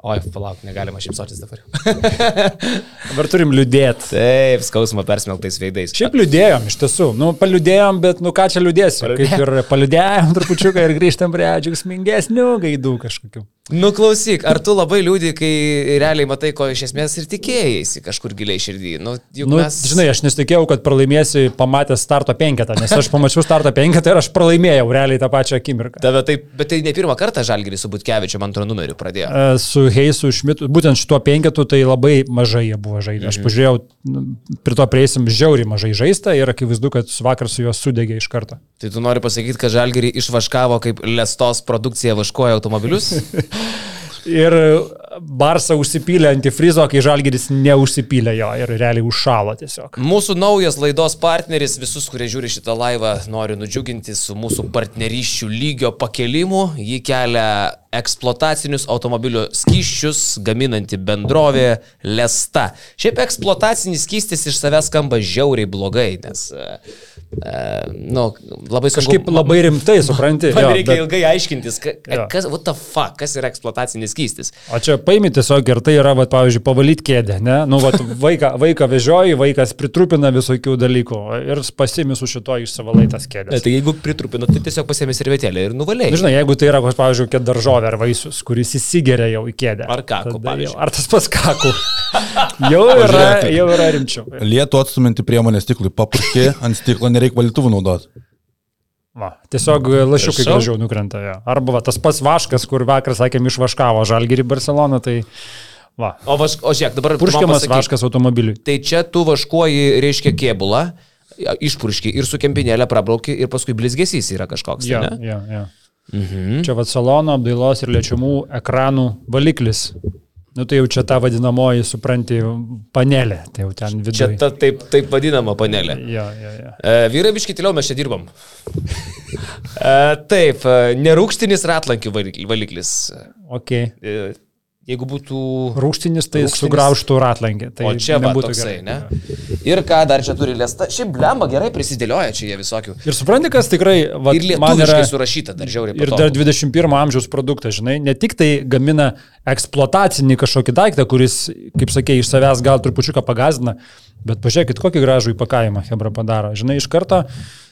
Oi, palauk, negalima šipsotis dabar. Dabar turim liūdėti. Taip, skausmo persmelktais veidais. Šiaip liūdėjom, iš tiesų. Nu, paliūdėjom, bet nu ką čia liūdėsim. Kaip ir paliūdėjom trupučiuką ir grįžtam prie džiaugsmingesnių gaidų kažkokių. Nu klausyk, ar tu labai liūdį, kai realiai matai, ko iš esmės ir tikėjai kažkur giliai širdį? Nu, nu, mes... Žinai, aš nesitikėjau, kad pralaimėsi pamatęs starto penketą, nes aš pamačiau starto penketą ir aš pralaimėjau realiai tą pačią akimirką. Tave tai, bet tai ne pirmą kartą Žalgirį su Butkevičiu antro numeriu pradėjo. E, su Heisu Šmitu, būtent šituo penketu tai labai mažai jie buvo žaidę. Aš mhm. pažiūrėjau, nu, prie to prieisim žiauriai mažai žaista ir akivaizdu, kad vakar su juos sudegė iš karto. Tai tu nori pasakyti, kad Žalgirį išvaškavo kaip lestos produkcija vaškoja automobilius? Ir Barsą užsipylė antifrizo, kai Žalgiris neužsipylė jo ir realiai užšalo tiesiog. Mūsų naujas laidos partneris, visus, kurie žiūri šitą laivą, noriu nudžiuginti su mūsų partnerysčių lygio pakelimu. Jį kelia eksploatacinius automobilio skyščius gaminanti bendrovė Lesta. Šiaip eksploatacinis skystis iš savęs skamba žiauriai blogai, nes Uh, nu, labai sunku. Kažkaip labai rimtai, supranti. Man jo, reikia bet... ilgai aiškintis, ka, jo. kas, what the fuck, kas yra eksploatacinis skystis. O čia paimi tiesiog ir tai yra, va, pavyzdžiui, pavalyti kėdę, ne? Nu, va, vaiką, vaiką vežioji, vaikas pritrupina visokių dalykų ir pasimi su šito išsivalai tas kėdės. Tai jeigu pritrupina, tai tiesiog pasimi servetėlę ir nuvaliai. Žinai, jeigu tai yra, pavyzdžiui, kėdė daržovė ar vaisius, kuris įsigeria jau į kėdę. Ar kakų, pavyzdžiui. Ar tas pas kakų. jau, yra, jau yra rimčiau. Lietų atstuminti priemonę stiklui, papurkė ant stiklo nereikia valytuvų naudoti. Va, tiesiog lašiukai gražiau nukrenta. Ja. Arba va, tas pats Vaškas, kur vakar sakėm išvaškavo Žalgirį Barceloną, tai... Va. O, vaš, o žiūrėk, dabar... Purškiamas Vaškas automobiliui. Tai čia tu vaškuoji, reiškia, kėbulą, išpurški ir su kempinėlė prabrauki ir paskui blizgesys yra kažkoks. Ja, tai ja, ja. Mhm. Čia va salono apdailos ir liečiamų ekranų valiklis. Nu tai jau čia ta vadinamoji, supranti, panelė. Tai jau ten viduje. Čia ta taip, taip vadinama panelė. Ja, ja, ja. E, vyrai biškitėliau mes čia dirbam. e, taip, e, nerūkštinis ratlankių valiklis. Okay. E, Jeigu būtų... Rūkštinis, tai rūkštinis... sugraužtų ratlankį. Tai o čia būtų toksai, gerai. ne? Ir ką dar čia turi lėsta? Šiaip blemba gerai prisidėlioja čia jie visokių. Ir supranti, kas tikrai... Va, ir lietuviškai yra, surašyta dar žiauriai. Ir dar 21 amžiaus produktas, žinai, ne tik tai gamina eksploatacinį kažkokį daiktą, kuris, kaip sakė, iš savęs gal trupučiuką pagazina, Bet pažiūrėkit, kokį gražų įpakavimą Hebra padaro. Žinai, iš karto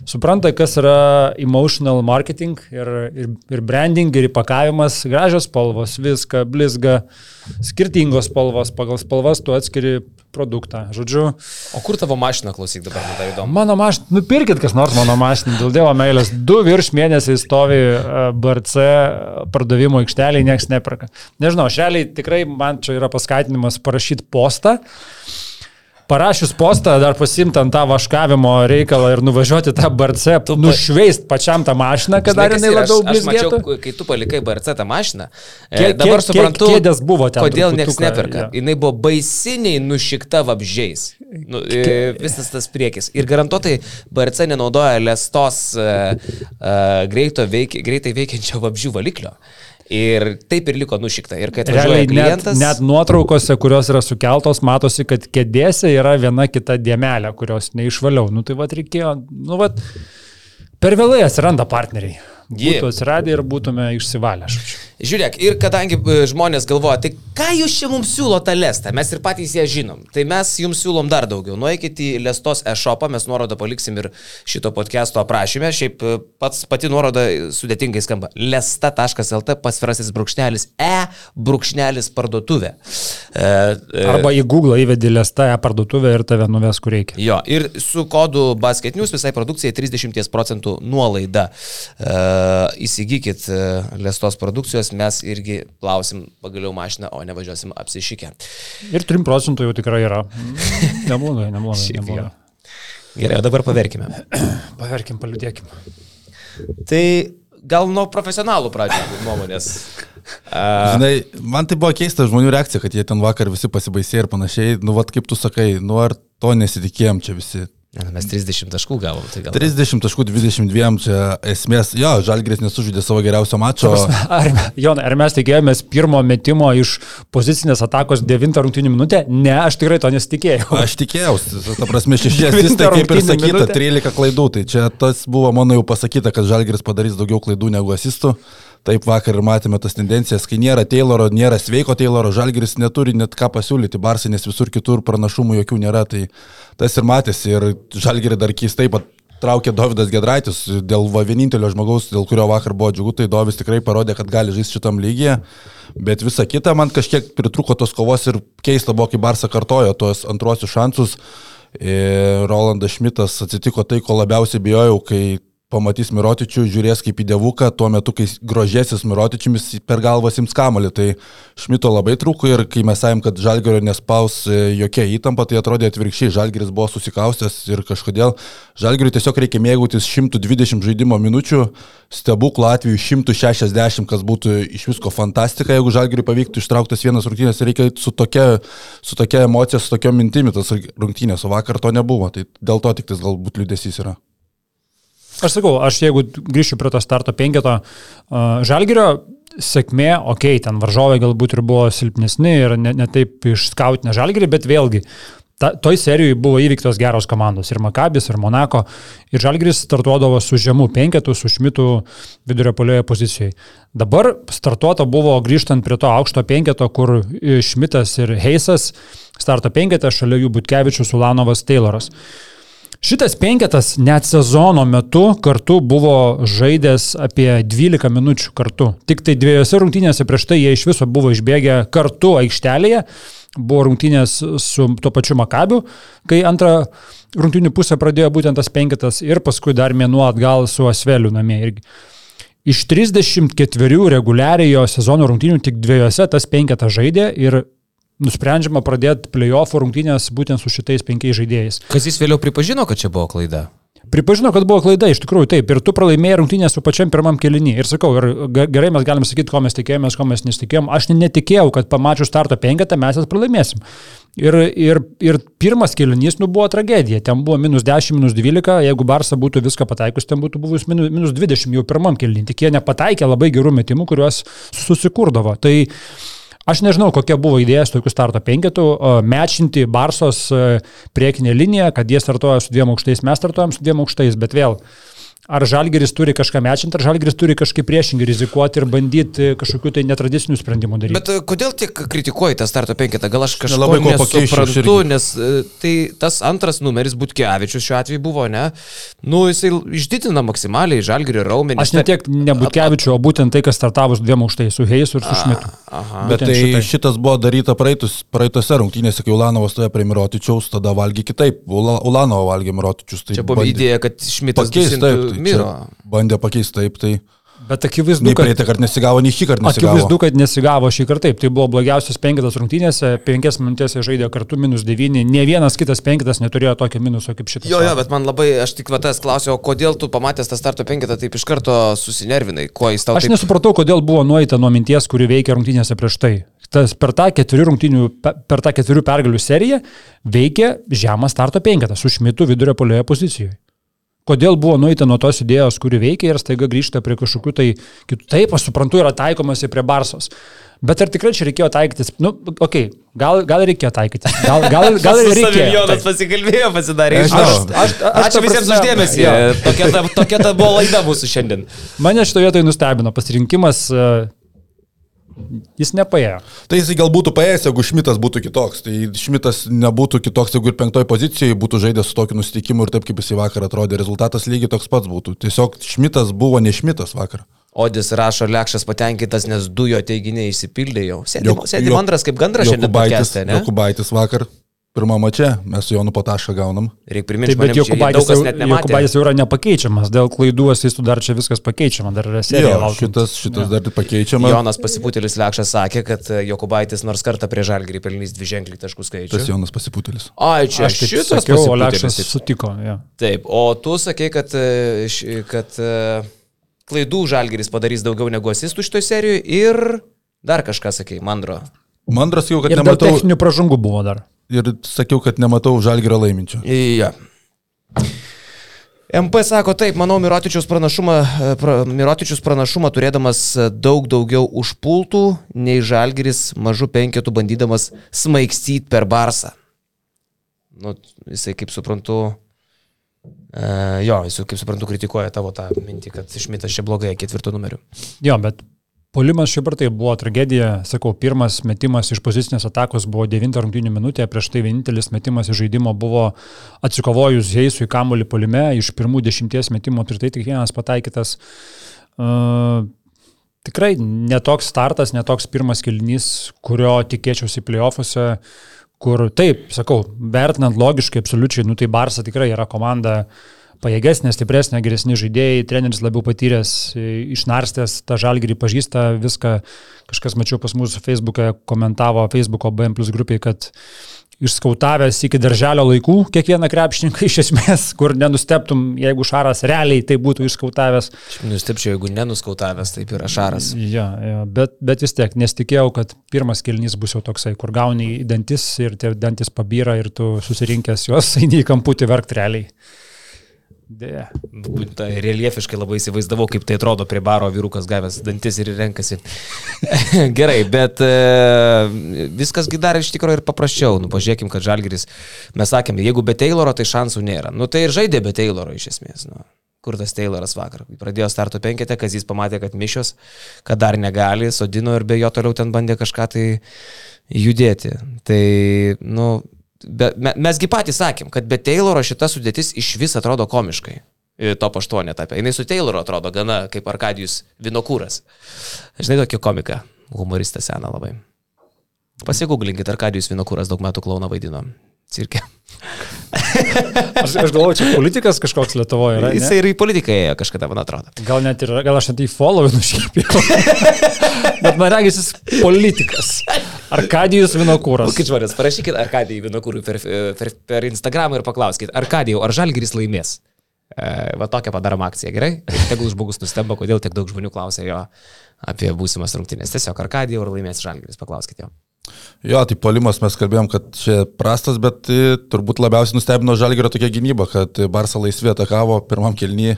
supranta, kas yra emotional marketing ir, ir, ir branding, ir įpakavimas, gražios spalvos, viską, blizga, skirtingos spalvos, pagal spalvas tu atskiri produktą. Žodžiu. O kur tavo mašina, klausyk dabar, man tai įdomu. Mano mašina, nupirkit kas nors mano mašiną, dėl dievo meilės. Du virš mėnesiai stovi e, BRC pardavimo aikšteliai, nieks neperka. Nežinau, šeliai tikrai man čia yra paskatinimas parašyti postą parašius postą, dar pasimti ant tą vaškavimo reikalą ir nuvažiuoti tą BRC, tu nušveist pačiam tą mašiną, kad dar jinai labiau blizgėtų. Aš mačiau, kai tu palikai BRC tą mašiną, kiek, dabar kiek, suprantu, kėdės buvo ten. Kodėl niekas neperka. Ja. Jinai buvo baisiniai nušikta vabžiais. Nu, e, visas tas priekis. Ir garantuotai BRC nenaudoja lestos uh, uh, greitai veikiančio vabžių valiklio. Ir taip ir liko nušikta. Ir kad Realiai klientas... net, net nuotraukose, kurios yra sukeltos, matosi, kad kėdėse yra viena kita dėmelė, kurios neišvaliau. Nu tai vad reikėjo, nu vad, per vėlai atsiranda partneriai. Būtų atsiradę ir būtume išsivalę. Žiūrėk, ir kadangi e, žmonės galvoja, tai ką jūs čia mums siūlo tą lestą, mes ir patys ją žinom, tai mes jums siūlom dar daugiau. Nueikit į lestos e-shopą, mes nuorodą paliksim ir šito podcast'o aprašymę. Šiaip e, pats pati nuoroda sudėtingai skamba. lesta.lt pasvirasis brūkšnelis e brūkšnelis parduotuvė. E, e, Arba į Google įvedi lesta e parduotuvę ir tave nuves kur reikia. Jo, ir su kodu basketinius visai produkcijai 30 procentų nuolaida. E, įsigykit e, lestos produkcijos mes irgi plausim pagaliau mašiną, o ne važiuosim apsišykę. Ir 3 procentų jau tikrai yra. Neblogai, neblogai. neblogai. Gerai, o dabar paverkime. Paverkim, paliudėkim. Tai gal nuo profesionalų pradžio nuomonės. Uh... Žinai, man tai buvo keista žmonių reakcija, kad jie ten vakar visi pasibaisė ir panašiai. Nu, vad kaip tu sakai, nu ar to nesitikėjom čia visi. Ne, mes 30 taškų gavom. Tai gal... 30 taškų 22 čia esmės, jo, Žalgris nesužaidė savo geriausio mačo. Ar, Jon, ar mes tikėjomės pirmo metimo iš pozicinės atakos 9 rungtynių minutę? Ne, aš tikrai to nesitikėjau. Aš tikėjausi, ta prasme, šešies asistai, kaip ir sakyta, minutė. 13 klaidų. Tai čia tas buvo mano jau pasakyta, kad Žalgris padarys daugiau klaidų negu asistų. Taip vakar ir matėme tas tendencijas, kai nėra Tayloro, nėra sveiko Tayloro, Žalgiris neturi net ką pasiūlyti Barsai, nes visur kitur pranašumų jokių nėra, tai tas ir matėsi ir Žalgirį dar keistai pat traukė Davidas Gedraitis dėl vienintelio žmogaus, dėl kurio vakar buvo džiugu, tai Dovis tikrai parodė, kad gali žaisti šitam lygyje, bet visa kita man kažkiek pritruko tos kovos ir keista buvo, kai Barsa kartojo tuos antruosius šansus. Ir Rolandas Šmitas atsitiko tai, ko labiausiai bijojau, kai pamatys Mirotičių, žiūrės kaip į devuką, tuo metu, kai grožėsis Mirotičiumis per galvą sims kamolį. Tai Šmito labai trūko ir kai mes sakėm, kad Žalgerio nespaus e, jokia įtampa, tai atrodė atvirkščiai, Žalgeris buvo susikaustęs ir kažkodėl Žalgeriui tiesiog reikia mėgautis 120 žaidimo minučių, stebuklo atveju 160, kas būtų iš visko fantastika, jeigu Žalgeriui pavyktų ištrauktas vienas rungtynės, reikia su tokia, su tokia emocija, su tokia mintimi tas rungtynės, o vakar to nebuvo, tai dėl to tik tas galbūt liūdėsys yra. Aš sakau, aš jeigu grįšiu prie to starto penketo, uh, Žalgirio sėkmė, okei, okay, ten varžovai galbūt ir buvo silpnesni ir ne, ne taip išskautinę Žalgirį, bet vėlgi, ta, toj serijoje buvo įvyktos geros komandos ir Makabis, ir Monako, ir Žalgiris startuodavo su žemų penketu, su Šmitu vidurio polioje pozicijoje. Dabar startuota buvo grįžtant prie to aukšto penketo, kur Šmitas ir Heisas starto penketą, šalia jų Butkevičius, Ulanovas, Tayloras. Šitas penketas net sezono metu kartu buvo žaidęs apie 12 minučių kartu. Tik tai dviejose rungtynėse prieš tai jie iš viso buvo išbėgę kartu aikštelėje. Buvo rungtynės su tuo pačiu Makabiu, kai antrą rungtynių pusę pradėjo būtent tas penketas ir paskui dar mėnuo atgal su Asveliu namie irgi. Iš 34 reguliariojo sezono rungtynių tik dviejose tas penketas žaidė ir nusprendžiama pradėti playoff rungtynės būtent su šitais penkiais žaidėjais. Kas jis vėliau pripažino, kad čia buvo klaida? Pripažino, kad buvo klaida, iš tikrųjų taip, ir tu pralaimėjai rungtynės su pačiam pirmam kelinį. Ir sakau, ir gerai mes galim sakyti, ko mes tikėjomės, ko mes nesitikėjom. Aš netikėjau, kad pamačius starto penketą mes jas pralaimėsim. Ir, ir, ir pirmas kelinys, nu, buvo tragedija. Ten buvo minus 10, minus 12, jeigu Barsa būtų viską pataikus, ten būtų buvus minus, minus 20 jau pirmam kelinį. Tik jie nepataikė labai gerų metimų, kuriuos susikurdavo. Tai Aš nežinau, kokia buvo idėja su tokiu starto penketu, mečinti Barsos e, priekinę liniją, kad jie startuoja su dviem aukštais, mes startuojam su dviem aukštais, bet vėl Ar Žalgeris turi kažką mečinti, ar Žalgeris turi kažkaip priešingai rizikuoti ir bandyti kažkokių tai netradicinių sprendimų daryti. Bet e, kodėl tiek kritikuoji tą starto penketą? Gal aš kažko labai nesuprantu, nes e, tai tas antras numeris Butkevičius šiuo atveju buvo, ne? Nu, jisai išdidina maksimaliai Žalgerio raumenį. Aš ne tiek ne Butkevičiu, o būtent tai, kas startavus dviem aukštais, su Heisu ir su Šmitu. Bet tai šitai. šitas buvo daryta praeitus, praeitose rungtynėse, kai Ulanovas stoja prie Mirotičiaus, tada valgy kitaip. Ulanovo valgė Mirotičius. Tai Čia buvo bandė... idėja, kad Šmitas pakeis taip. Miro. Bandė pakeisti taip, tai... Bet akivaizdu, kad... Praeitą kartą nesigavo, nei šį kartą nesigavo. Akivaizdu, kad nesigavo šį kartą taip. Tai buvo blogiausias penkitas rungtynėse, penkias minutės žaidė kartu minus devyni. Ne vienas kitas penkitas neturėjo tokio minuso kaip šitas. Jo, jo, bet man labai, aš tik vatas klausiau, kodėl tu pamatęs tą starto penkitą taip iš karto susinervinai, kuo jis tau... Aš taip... nesupratau, kodėl buvo nueita nuo minties, kuri veikia rungtynėse prieš tai. Tas per tą keturių rungtynių, per tą keturių pergalių seriją veikia žemas starto penkitas su šmitu vidurio polioje pozicijoje kodėl buvo nueita nuo tos idėjos, kuri veikia ir staiga grįžta prie kažkokių tai kitų. Taip, aš suprantu, yra taikomasi prie Barsos. Bet ar tikrai čia reikėjo taikytis? Nu, okei, okay, gal, gal reikėjo taikytis. Gal, gal, gal ir reikėjo. Jonas pasikalbėjo, pasidarė iš aš, aš, aš, Ačiū visiems uždėmesį. Tokia ta, tokia ta buvo laida mūsų šiandien. Mane šitoje vietoje nustebino pasirinkimas Jis nepaėjo. Tai jisai gal būtų paėjęs, jeigu Šmitas būtų kitoks. Tai Šmitas nebūtų kitoks, jeigu ir penktoj pozicijoje būtų žaidęs su tokiu nusiteikimu ir taip, kaip jisai vakar atrodė. Rezultatas lygiai toks pats būtų. Tiesiog Šmitas buvo ne Šmitas vakar. Odis rašo, Lekšas patenkintas, nes du jo teiginiai išsipildė jau. Sėdim, sėdim antras kaip gandras šiandien. Jokubaitis, Jokubaitis vakar Pirmą mačią mes su Jonu Patašą gaunam. Reikia priminti, kad Jokubaitis jau, yra nepakeičiamas, dėl klaidų asistų dar čia viskas pakeičiama, dar yra serija. Jo, šitas, šitas ja. dar pakeičiamas. Jonas Pasiputėlis Lekšas sakė, kad Jokubaitis nors kartą prie Žalgirį pelnys dvi ženklį taškų skaičių. Tas Jonas Pasiputėlis. Ai, čia aš šitas sakiau, o Lekšas sutiko. Ja. Taip, o tu sakei, kad, kad klaidų Žalgiris padarys daugiau negu asistų šitoje serijoje ir dar kažką sakei, Mandro. Mandras jau, kad ir nematau. Techninių pražangų buvo dar ir sakiau, kad nematau žalgerio laiminčio. Ja. MP sako taip, manau, Mirotičius pranašumą, pra, Mirotičius pranašumą turėdamas daug daugiau užpultų nei Žalgiris mažų penketų bandydamas smaigstyti per Barsą. Nu, jisai, kaip suprantu, Uh, jo, jis, kaip suprantu, kritikuoja tavo tą mintį, kad Šmitas čia blogai ketvirtų numerių. Jo, bet Polimas šiaip ar tai buvo tragedija, sakau, pirmas metimas iš pozicinės atakos buvo 9 rungtynių minutė, prieš tai vienintelis metimas iš žaidimo buvo atsikovojus Heisui kamuolį polime, iš pirmų dešimties metimų ir tai tik vienas pataikytas. Uh, tikrai netoks startas, netoks pirmas kilnys, kurio tikėčiausi playoffuose, kur taip, sakau, vertinant logiškai, absoliučiai, nu tai Barsa tikrai yra komanda uh, pajėgesnė, stipresnė, geresni žaidėjai, treneris labiau patyręs, išnarstęs, tą žalgyrį pažįsta viską. Kažkas mačiau pas mūsų Facebook'e komentavo Facebook'o BM plus grupiai, kad išskautavęs iki darželio laikų kiekvieną krepšininką iš esmės, kur nenusteptum, jeigu Šaras realiai tai būtų išskautavęs. Aš nustepčiau, jeigu nenuskautavęs, taip yra Šaras. Ja, ja, bet, bet vis tiek nesitikėjau, kad pirmas kelnys bus jau toksai, kur gauni dantis ir tie dantis pabyra ir tu susirinkęs juos eini į kamputį verkt realiai. Dėja. Ta, reliefiškai labai įsivaizdavau, kaip tai atrodo prie baro vyrukas gavęs dantis ir renkasi. Gerai, bet e, viskasgi dar iš tikrųjų ir paprasčiau. Nu, pažiūrėkim, kad Žalgiris, mes sakėme, jeigu be Tayloro, tai šansų nėra. Nu, tai ir žaidė be Tayloro iš esmės. Nu. Kur tas Tayloras vakar? Pradėjo starto penketę, kad jis pamatė, kad mišios, kad dar negali, sodino ir be jo toliau ten bandė kažką tai judėti. Tai, nu, be, mesgi patys sakėm, kad be Tayloro šita sudėtis iš vis atrodo komiškai. Top 8 etapė. Jis su Tayloru atrodo gana kaip Arkadijus Vinokūras. Žinai, tokį komiką, humoristą seną labai. Pasigūglinkit, Arkadijus Vinokūras daug metų klauną vaidino. Cirke. Aš, aš galvoju, čia politikas kažkoks Lietuvoje yra. Jis ir į politiką ėjo kažkada, man atrodo. Gal net ir, gal aš net į follow nušypėjau. Bet man regis jis politikas. Arkadijus Vinokūras. Kaip žmonės, parašykit Arkadijui Vinokūrui per, per, per Instagramą ir paklauskit, Arkadijau, ar Žalgiris laimės? E, va tokią padarom akciją, gerai? Tegul žmogus nustemba, kodėl tiek daug žmonių klausia jo apie būsimas rungtynės. Tiesiog Arkadijau, ar laimės Žalgiris, paklauskit jo. Jo, tai polimas mes kalbėjom, kad čia prastas, bet e, turbūt labiausiai nustebino Žalgirio tokia gynyba, kad Barsa laisvė atakavo pirmam kelnyje,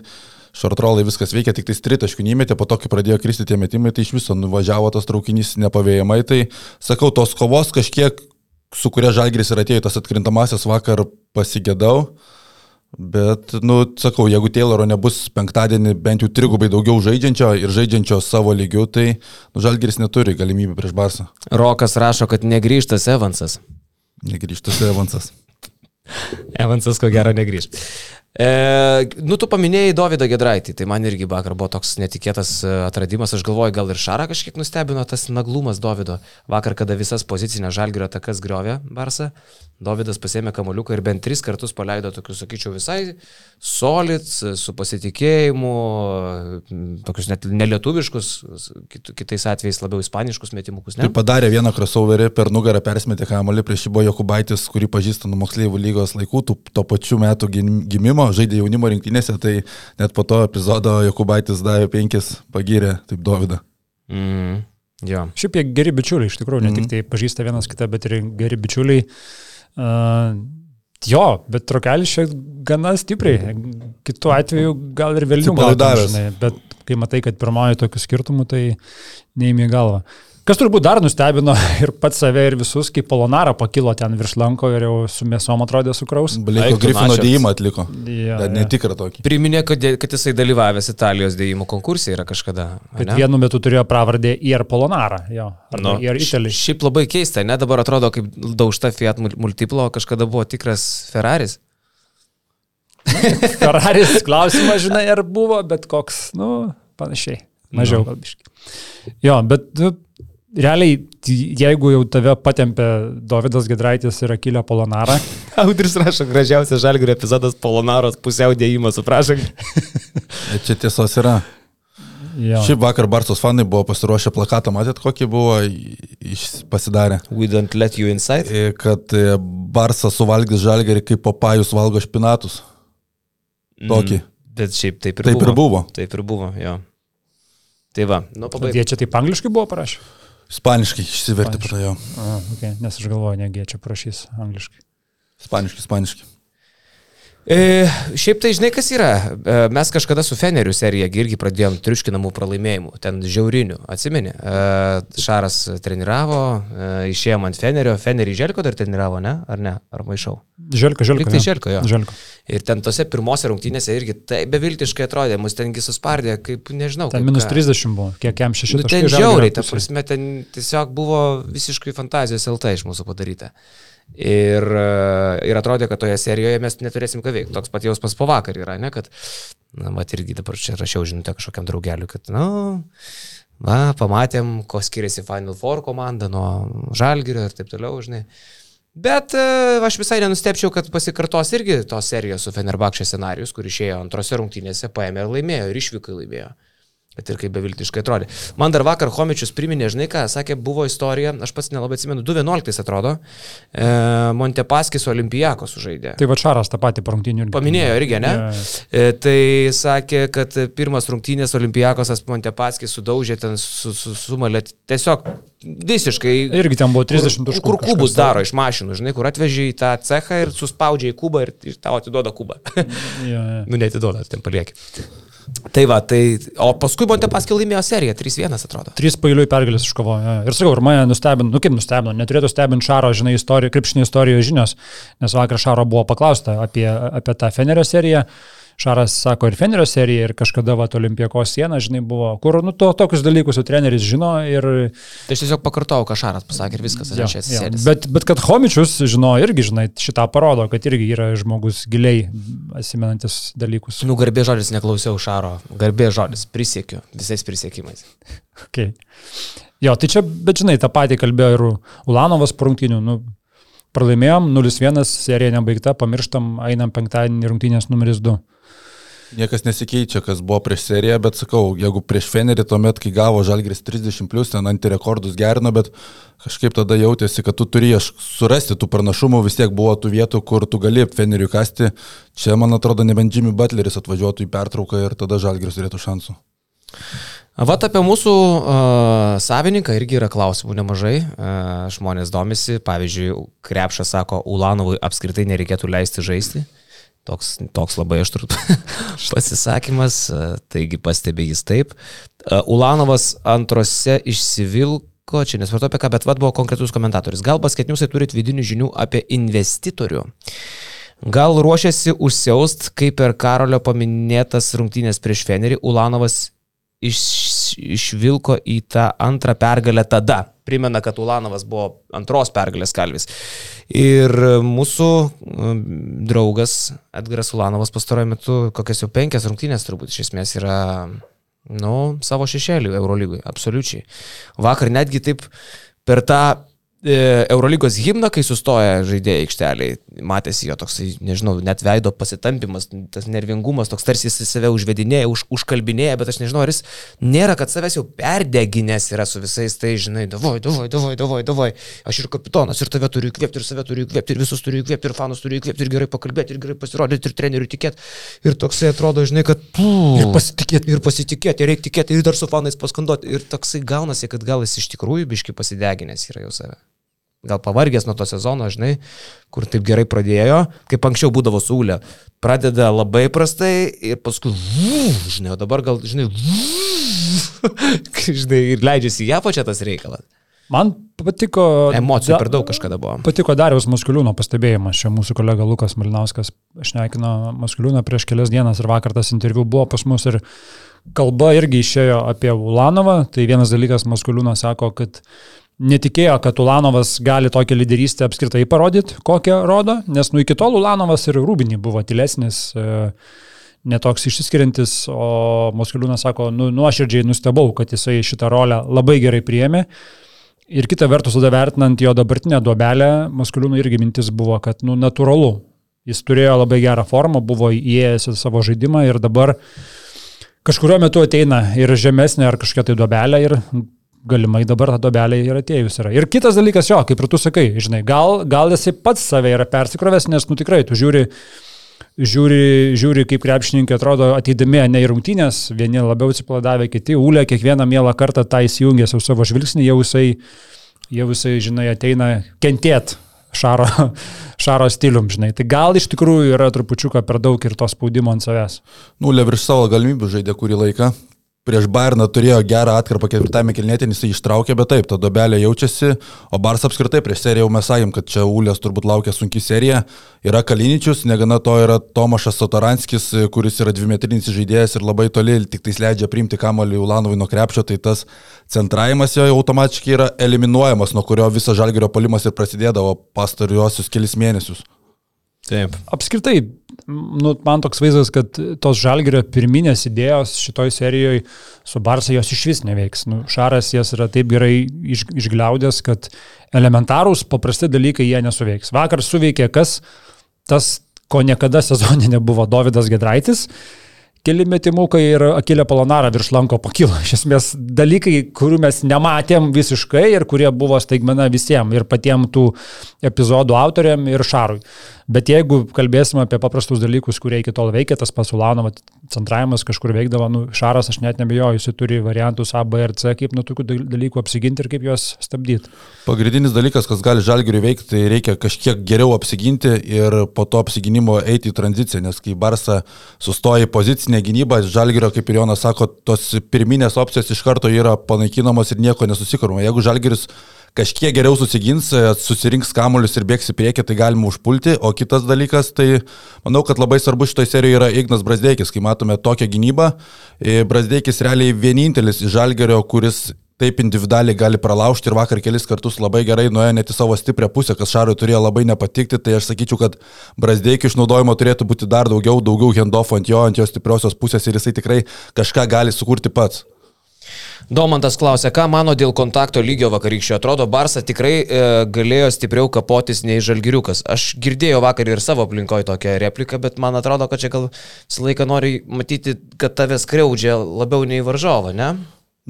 šortrolai viskas veikia, tik tai tritaškų nemetė, po to, kai pradėjo kristi tie metimai, tai iš viso nuvažiavo tas traukinys nepavėjamai, tai sakau, tos kovos kažkiek, su kuria Žalgiris ir atėjo tas atkrintamasis vakar pasigėdau. Bet, nu, sakau, jeigu Tayloro nebus penktadienį bent jau trigubai daugiau žaidžiančio ir žaidžiančio savo lygiu, tai nu, Žalgiris neturi galimybių prieš Barsą. Rokas rašo, kad negrįžtas Evansas. Negrįžtas Evansas. Evansas ko gero negrįž. E, nu, tu paminėjai Davidą Gedraitį, tai man irgi vakar buvo toks netikėtas e, atradimas, aš galvoju, gal ir Šarą kažkiek nustebino tas naglumas Davido. Vakar, kada visas pozicinės žalgerio atakas griovė Barsą, Davidas pasėmė kamoliuką ir bent tris kartus paleido tokius, sakyčiau, visai solid, su pasitikėjimu, tokius net nelietuviškus, kitais atvejais labiau ispaniškus metimukus. Ne? Tai padarė vieną crossoverį, per nugarą persmetė kamolį, prieš jį buvo Jokubaitis, kurį pažįsta nuo moksleivių lygos laikų, to pačiu metu gimimo, žaidė jaunimo rinktinėse, tai net po to epizodo Jokubaitis davė penkis, pagyrė taip Davidą. Mm. Jo. Šiaip jie geri bičiuliai, iš tikrųjų, ne mm. tik tai pažįsta vienas kitą, bet ir geri bičiuliai. Uh, Uh, jo, bet trokelis čia gana stipriai. Kitu atveju gal ir vėliau gal žinai, bet kai matai, kad pirmoji tokių skirtumų, tai neįmė galvą. Kas turbūt dar nustebino ir pats save ir visus, kai Polonara pakilo ten virš lanko ir jau su mėsom atrodė sukraus. Bliko Grifino dėjimą atliko. Ja, ja. Netikrą tokį. Priminė, kad, kad jisai dalyvavęs Italijos dėjimų konkursai yra kažkada. Bet vienu metu turėjo pravardę ir Polonara, jo. No, ir Italijos. Šiaip labai keista, ne dabar atrodo kaip daužta Fiat Multiplo, kažkada buvo tikras Ferraris. Ferraris klausimas, žinai, ar buvo, bet koks, nu, panašiai. Mažiau no. galbiškai. Jo, bet nu, realiai, jeigu jau tave patempė Davidas Gedraitis ir Akilio Polonara. Audris rašo, gražiausias žalgių epizodas Polonaros pusiau dėjimas, suprašai. Čia tiesos yra. Jo. Šiaip vakar Barsos fanai buvo pasiruošę plakatą, matėt, kokį buvo pasidarę. We don't let you inside. E, kad e, Barsas suvalgys žalgerį, kaip papajus valgo špinatus. Tokį. Mm, bet šiaip taip ir taip buvo. Ir buvo. Taip ir buvo, jo. Tai va, nu pabaigai. Jie čia taip angliškai buvo parašę? Ispaniškai išsivertė po to jo. Okay. Nes aš galvoju, negi čia prašys angliškai. Ispaniškai, ispaniškai. E, šiaip tai žinai, kas yra. E, mes kažkada su Feneriu serija irgi pradėjom triuškinamų pralaimėjimų, ten žiaurinių, atsimeni. E, Šaras treniravo, e, išėjom ant Fenerio, Fenerį Želko dar treniravo, ne? Ar ne? Ar maišau? Želka, želka. Lyg tai jo. Želka, jo. Želka. Ir ten tose pirmose rungtynėse irgi tai beviltiškai atrodė, mus tengi suspardė, kaip nežinau. Ten kaip minus ką. 30 buvo, kiek jam 6 Nu, ten žiauriai, ta prasme, ten tiesiog buvo visiškai fantazijos LT iš mūsų padaryta. Ir, e, ir atrodė, kad toje serijoje mes neturėsim ką veikti. Toks pat jausmas po vakar yra, ne, kad, na, mat irgi dabar čia rašiau žinutę kažkokiam draugeliu, kad, na, va, pamatėm, ko skiriasi Final Four komanda nuo Žalgirio ir taip toliau, žinai. Bet e, aš visai nenustepčiau, kad pasikartos irgi tos serijos su Fenerbakšė scenarius, kur išėjo antrose rungtynėse, paėmė ir laimėjo, ir išvykai laimėjo. Bet ir kaip beviltiškai atrodė. Man dar vakar Homičius priminė, žinai ką, sakė, buvo istorija, aš pats nelabai atsimenu, 2.11 atrodo, e, Montepaskis Olimpijakos sužaidė. Tai va Šaras tą patį parungtinių irgi. Paminėjo irgi, ne? Jo. E, tai sakė, kad pirmas rungtynės Olimpijakosas Montepaskis sudaužė ten, su, su, sumalė tiesiog visiškai. Irgi ten buvo 30 taškų. Kur kubus kažkas. daro iš mašinų, žinai, kur atvežė į tą cechą ir suspaudžia į kubą ir, ir tau atiduoda kubą. Jo, jo. nu, neatiduoda, ten palieki. Tai va, tai, o paskui Montepaskis laimėjo seriją, 3-1 atrodo. Trys pailiui pergalės iškovojo. jo. Ir sakau, ir mane nustebino, nu kaip nustebino, neturėtų stebinti Šaro, žinai, istoriją, krepšinio istorijos žinios, nes vakar Šaro buvo paklausta apie, apie tą Fenerio seriją. Šaras sako ir Fenerio serija, ir kažkada va Olimpijakos siena, žinai, buvo, kur, nu, to, tokius dalykus jau treneris žino ir... Tai aš tiesiog pakartojau, ką Šaras pasakė ir viskas, aš čia atsisėdęs. Bet, bet kad Homičius žino irgi, žinai, šitą parodo, kad irgi yra žmogus giliai asimenantis dalykus. Nu, garbė žodis neklausiau Šaro, garbė žodis, prisiekiu, visais prisiekimais. Okay. Jo, tai čia, bet žinai, tą patį kalbėjo ir Ulanovas parungtinių. Nu, pralaimėjom 0-1, serija nebaigta, pamirštam, einam penktadienį rungtynės numeris 2. Niekas nesikeičia, kas buvo prieš seriją, bet sakau, jeigu prieš Fenerį tuomet, kai gavo Žalgris 30, plus, ten antirekordus gerino, bet kažkaip tada jautėsi, kad tu turėjai surasti tų pranašumų, vis tiek buvo tų vietų, kur tu gali Feneriui kasti. Čia, man atrodo, nebent Jimmy Butleris atvažiuotų į pertrauką ir tada Žalgris turėtų šansų. Vat apie mūsų uh, savininką irgi yra klausimų nemažai. Uh, žmonės domisi, pavyzdžiui, Krepšas sako, Ulanovui apskritai nereikėtų leisti žaisti. Toks, toks labai aštrus pasisakymas, taigi pastebė jis taip. Uh, Ulanovas antrose išsivilko, čia nesvarbu apie ką, bet vad buvo konkretus komentatorius. Gal basketniusai turit vidinių žinių apie investitorių? Gal ruošiasi užsiaust, kaip per Karolio paminėtas rungtynės prieš Fenerį, Ulanovas iš, išvilko į tą antrą pergalę tada. Primena, kad Ulanovas buvo antros pergalės kalvis. Ir mūsų um, draugas Edgaras Ulanovas pastaruoju metu kokias jau penkias rungtynės turbūt iš esmės yra, nu, savo šešėlių Eurolygui, absoliučiai. Vakar netgi taip per tą e, Eurolygos himną, kai sustoja žaidėjai aikšteliai, matėsi jo toksai, nežinau, net veido pasitampimas, tas nervingumas, toks tarsi jis save užvedinėja, už, užkalbinėja, bet aš nežinau, ar jis nėra, kad savęs jau perdeginės yra su visais, tai žinai, davai, davai, davai, davai, davai, aš ir kapitonas, ir tave turiu įkvėpti, ir save turiu įkvėpti, ir visus turiu įkvėpti, ir fanus turiu įkvėpti, ir gerai pakalbėti, ir gerai pasirodyti, ir trenerių tikėti. Ir toksai atrodo, žinai, kad... Ir pasitikėti, ir pasitikėti, ir reikia tikėti, ir dar su fanais paskanduoti. Ir toksai gaunasi, kad gal jis iš tikrųjų biški pasideginęs yra jau save gal pavargęs nuo to sezono, žinai, kur taip gerai pradėjo, kaip anksčiau būdavo saulė. Pradeda labai prastai ir paskui, vū, žinai, o dabar gal, žinai, vū, žinai, ir leidžiasi į apačią tas reikalas. Man patiko... Emocijų per daug kažkada buvo. Patiko Dariaus Maskuliūno pastebėjimas. Čia mūsų kolega Lukas Malinauskas šnekino Maskuliūną prieš kelias dienas ir vakar tas interviu buvo pas mus ir kalba irgi išėjo apie Ulanovą. Tai vienas dalykas Maskuliūnas sako, kad netikėjo, kad Ulanovas gali tokią lyderystę apskritai parodyti, kokią rodo, nes nu iki tol Ulanovas ir Rūbinį buvo tylesnis. E, netoks išsiskiriantis, o Moskaliūnas sako, nu, nuoširdžiai nustebau, kad jisai šitą rolę labai gerai priėmė. Ir kita vertus, tada vertinant jo dabartinę duobelę, Maskaliūnų irgi mintis buvo, kad, nu, natūralu. Jis turėjo labai gerą formą, buvo įėjęs į savo žaidimą ir dabar kažkurio metu ateina ir žemesnė ar kažkokia tai duobelė ir galimai dabar ta duobelė ir atėjus yra. Ir kitas dalykas, jo, kaip ir tu sakai, žinai, gal, gal jisai pats save yra persikrovęs, nes, nu, tikrai, tu žiūri, žiūri, žiūri kaip krepšininkai atrodo ateidami ne į rungtynės, vieni labiau atsipladavę, kiti ūlė, kiekvieną mielą kartą tą įsijungė su savo žvilgsnį, jau jisai, jau jisai, žinai, ateina kentėt šaro, šaro stilium, žinai. Tai gal iš tikrųjų yra trupučiuką per daug ir to spaudimo ant savęs. Nulė virš savo galimybių žaidė kurį laiką. Prieš Bayerną turėjo gerą atkarpą ketvirtame kilnėtį, jis ištraukė, bet taip, ta dobelė jaučiasi, o Bars apskritai prieš seriją jau mes sakėm, kad čia Ulės turbūt laukia sunki serija, yra Kaliničius, negana to yra Tomašas Sotaranskis, kuris yra dvimetrinis žaidėjas ir labai toli, tik tais leidžia priimti kamolį Ulanovui nuo krepšio, tai tas centravimas jo automatiškai yra eliminuojamas, nuo kurio visas žalgerio palimas ir prasidėdavo pastariuosius kelis mėnesius. Taip. Apskritai, nu, man toks vaizdas, kad tos žalgerio pirminės idėjos šitoj serijoje su Barsa jos iš vis neveiks. Nu, Šaras jas yra taip gerai iš, išgliaudęs, kad elementarūs, paprasti dalykai jie nesuveiks. Vakar suveikė kas, tas, ko niekada sezonė nebuvo, Davidas Gedraitis keli metimukai ir Akilė Polonara virš lanko pakilo. Iš esmės dalykai, kurių mes nematėm visiškai ir kurie buvo staigmena visiems ir patiems tų epizodų autoriam ir Šarui. Bet jeigu kalbėsim apie paprastus dalykus, kurie iki tol veikia, tas pats Ulanovo centravimas kažkur veikdavo, nu, Šaras, aš net nebejoju, jis turi variantus A, B ir C, kaip nuo tokių dalykų apsiginti ir kaip juos stabdyti. Pagrindinis dalykas, kas gali žalgiriui veikti, tai reikia kažkiek geriau apsiginti ir po to apsiginimo eiti į tranziciją, nes kai Barsa sustoja į pozicinę gynybą, žalgirio, kaip ir Jonas sako, tos pirminės opcijos iš karto yra panaikinamos ir nieko nesusikaruma. Jeigu žalgiris kažkiek geriau susigins, e, susirinks kamuolius ir bėgs į priekį, tai galima užpulti. O kitas dalykas, tai manau, kad labai svarbu šitoje serijoje yra Ignas Brasdeikis, kai matome tokią gynybą. E, Brasdeikis realiai vienintelis iš Žalgerio, kuris taip individualiai gali pralaužti ir vakar kelis kartus labai gerai nuėjo net į savo stiprią pusę, kas Šarui turėjo labai nepatikti, tai aš sakyčiau, kad Brasdeikio išnaudojimo turėtų būti dar daugiau, daugiau hendofo ant jo, ant jo stipriosios pusės ir jisai tikrai kažką gali sukurti pats. Domantas klausė, ką mano dėl kontakto lygio vakarykščio. Atrodo, Barsa tikrai e, galėjo stipriau kapotis nei Žalgiriukas. Aš girdėjau vakar ir savo aplinkoje tokią repliką, bet man atrodo, kad čia gal visą laiką nori matyti, kad tave skriaudžia labiau nei varžovą, ne?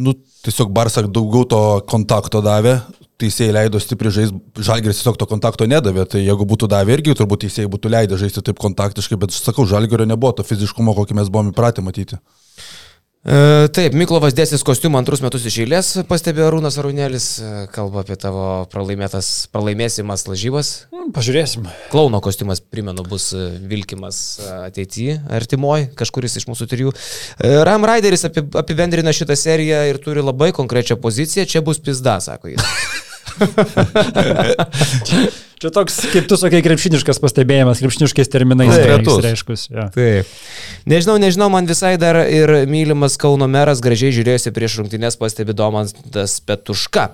Nu, tiesiog Barsa daugiau to kontakto davė, teisėjai leido stipriai žaisti, Žalgiris tiesiog to kontakto nedavė, tai jeigu būtų davę irgi, turbūt teisėjai būtų leidę žaisti taip kontaktiškai, bet, sakau, Žalgirio nebuvo to fiziškumo, kokį mes buvome įpratę matyti. E, taip, Miklovas dėsis kostiumą antrus metus iš eilės, pastebėjo Rūnas Arūnelis, e, kalba apie tavo pralaimėsimas lažybas. Hmm, pažiūrėsim. Klauno kostiumas, primenu, bus e, vilkimas ateityje, artimoji, kažkuris iš mūsų trijų. Ram Raideris apibendrina šitą seriją ir turi labai konkrečią poziciją, čia bus pizda, sako jis. Čia toks, kaip tu sakai, krepšiniškas pastebėjimas, krepšiniškais terminais. Taip, reiškus. Ja. Taip. Nežinau, nežinau, man visai dar ir mylimas Kauno meras gražiai žiūrėjosi prieš rungtynės, pastebi Domantas Petuška.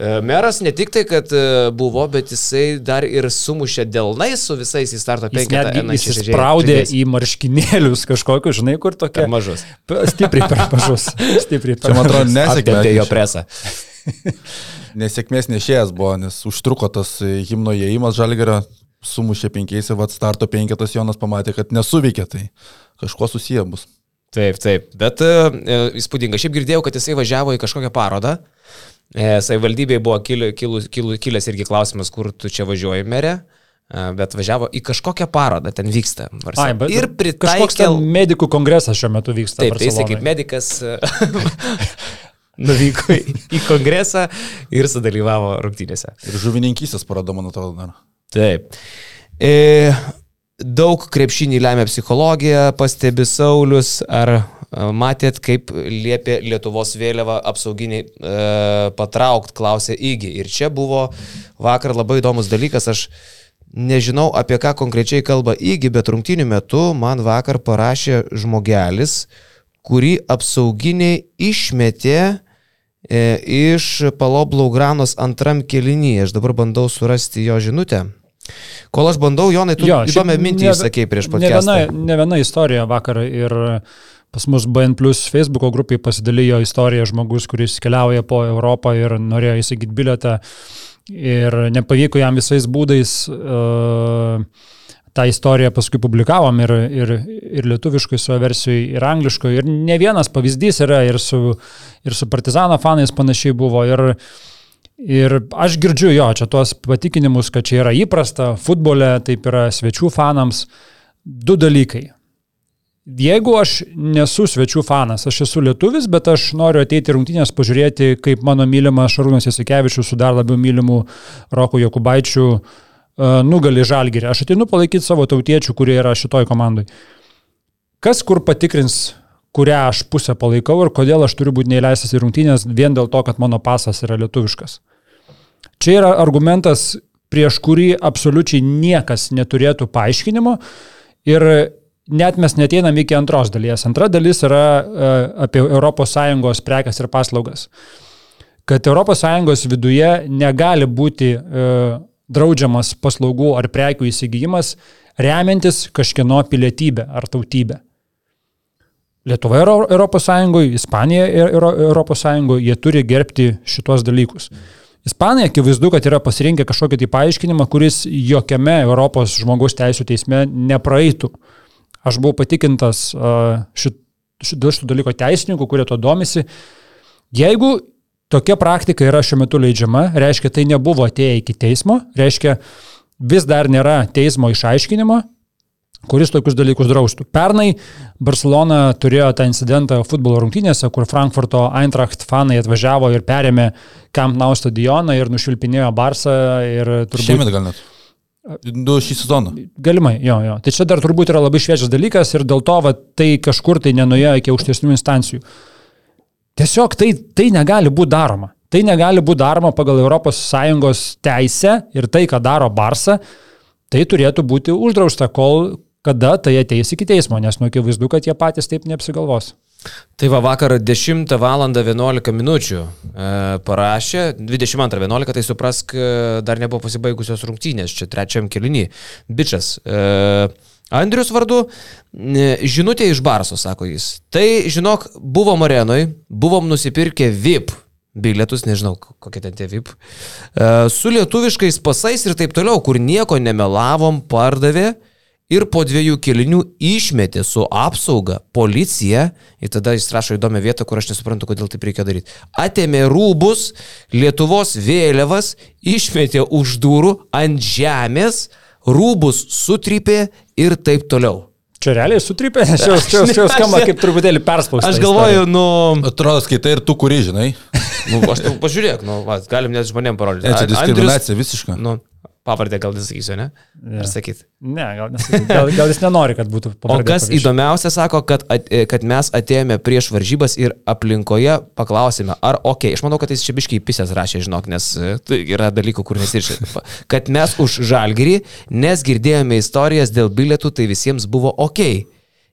E, meras ne tik tai, kad e, buvo, bet jisai dar ir sumušė dėlnai su visais į starto penketą. Jis spraudė į marškinėlius kažkokius, žinai, kur tokie. Per mažus. Stipriai per mažus. Stipriai per mažus. Čia man atrodo nesėkmė. jo presą. nesėkmės nešėjas buvo, nes užtruko tas himno įėjimas žalgerio, sumušė penkiais ir starto penketas Jonas pamatė, kad nesuveikia, tai kažkuo susiję bus. Taip, taip, bet uh, įspūdinga. Šiaip girdėjau, kad jisai važiavo į kažkokią parodą. E, Savivaldybėje buvo kil, kil, kil, kilęs irgi klausimas, kur tu čia važiuoji merė. E, bet važiavo į kažkokią parodą, ten vyksta. Ai, ir pritaikė... Kažkoks medikų kongresas šiuo metu vyksta. Taip, tai jisai kaip medikas nuvyko į, į kongresą ir sudalyvavo rungtynėse. Ir žuvininkysės paroda, man atrodo, dar. Taip. E, daug krepšinį lemia psichologija, pastebi Saulis, ar e, matėt, kaip liepė Lietuvos vėliava apsauginiai e, patraukt, klausė Įgy. Ir čia buvo vakar labai įdomus dalykas, aš nežinau apie ką konkrečiai kalba Įgy, bet rungtynių metu man vakar parašė žmogelis, kurį apsauginiai išmetė e, iš Paloblau-Granos antram kelinyje. Aš dabar bandau surasti jo žinutę. Kol aš bandau, Jonai, tu jo, įdomią mintį išsakei prieš podcastą. Ne viena, ne viena istorija vakar ir pas mus BN Plus Facebook'o grupiai pasidalijo istorija žmogus, kuris keliauja po Europą ir norėjo įsigyti biletą ir nepavyko jam visais būdais uh, tą istoriją paskui publikavom ir, ir, ir lietuviškai savo versijoje, ir angliškai. Ir ne vienas pavyzdys yra, ir su, ir su Partizano fanais panašiai buvo. Ir, ir aš girdžiu jo, čia tuos patikinimus, kad čia yra įprasta, futbole taip yra svečių fanams. Du dalykai. Jeigu aš nesu svečių fanas, aš esu lietuvis, bet aš noriu ateiti rungtynės pažiūrėti, kaip mano mylimas Šarūnas Jasikevičius su dar labiau mylimu Roku Jokubaičiu uh, nugali žalgirį. Aš atinu palaikyti savo tautiečių, kurie yra šitoj komandai. Kas kur patikrins, kurią aš pusę palaikau ir kodėl aš turiu būti neįleistas į rungtynės vien dėl to, kad mano pasas yra lietuviškas. Čia yra argumentas, prieš kurį absoliučiai niekas neturėtų paaiškinimo ir net mes neteinam iki antros dalies. Antra dalis yra uh, apie ES prekas ir paslaugas. Kad ES viduje negali būti uh, draudžiamas paslaugų ar prekių įsigijimas remiantis kažkieno pilietybę ar tautybę. Lietuva yra Europos Sąjungoje, Ispanija yra Europos Sąjungoje, jie turi gerbti šitos dalykus. Ispanai akivaizdu, kad yra pasirinkę kažkokį tai paaiškinimą, kuris jokiame Europos žmogaus teisų teisme nepraeitų. Aš buvau patikintas šit, šit, dėl šito dalyko teisininkų, kurie to domisi. Jeigu tokia praktika yra šiuo metu leidžiama, reiškia, tai nebuvo atėję iki teismo, reiškia, vis dar nėra teismo išaiškinimo, kuris tokius dalykus draustų. Pernai Barcelona turėjo tą incidentą futbolo rungtynėse, kur Frankfurto Eintracht fanai atvažiavo ir perėmė Camp Nou stadioną ir nušvilpinėjo Barsą. Turbūt... Šiemet gal net. Du šį sezoną. Galimai, jo, jo. Tai čia dar turbūt yra labai šviežias dalykas ir dėl to va, tai kažkur tai nenuėjo iki aukštesnių instancijų. Tiesiog tai, tai negali būti daroma. Tai negali būti daroma pagal ES teisę ir tai, ką daro Barsa, tai turėtų būti uždrausta, kol kada tai ateis iki teismo, nes nu akivaizdu, kad jie patys taip neapsigalvos. Tai va vakar 10 val. 11 minučių e, parašė, 22.11, tai suprask, e, dar nebuvo pasibaigusios rungtynės, čia trečiam kilinį. Bičias. E, Andrius vardu, e, žinutė iš Barso, sako jis. Tai, žinok, buvo Marenoj, buvom nusipirkę VIP bilietus, nežinau, kokie ten tie VIP, e, su lietuviškais pasais ir taip toliau, kur nieko nemelavom, pardavė ir po dviejų kelinių išmetė su apsauga policiją, ir tada jis rašo įdomią vietą, kur aš nesuprantu, kodėl taip reikia daryti. Atėmė rūbus, Lietuvos vėliavas, išmetė už durų ant žemės, rūbus sutrypė ir taip toliau. Čia realiai sutrypė, nes čia, čia, čia skamba kaip truputėlį perspaustas. Aš galvoju, nu... Atrodo, skaitai ir tu, kuri žinai. nu, aš tu pažiūrėk, nu, va, galim net žmonėm parodyti. Ne, čia diskriminacija visiška. Nu, Pavardę gal nesakysiu, ne? Ar sakyt? Ne, gal nesakysiu. Gal, gal jis nenori, kad būtų pavardė. O kas pavyzdžiui. įdomiausia, sako, kad, at, kad mes atėjome prieš varžybas ir aplinkoje paklausėme, ar ok, aš manau, kad jis čia biškiai pisės rašė, žinok, nes tai yra dalykų, kur nesiršė. Kad mes už žalgerį, nes girdėjome istorijas dėl bilietų, tai visiems buvo ok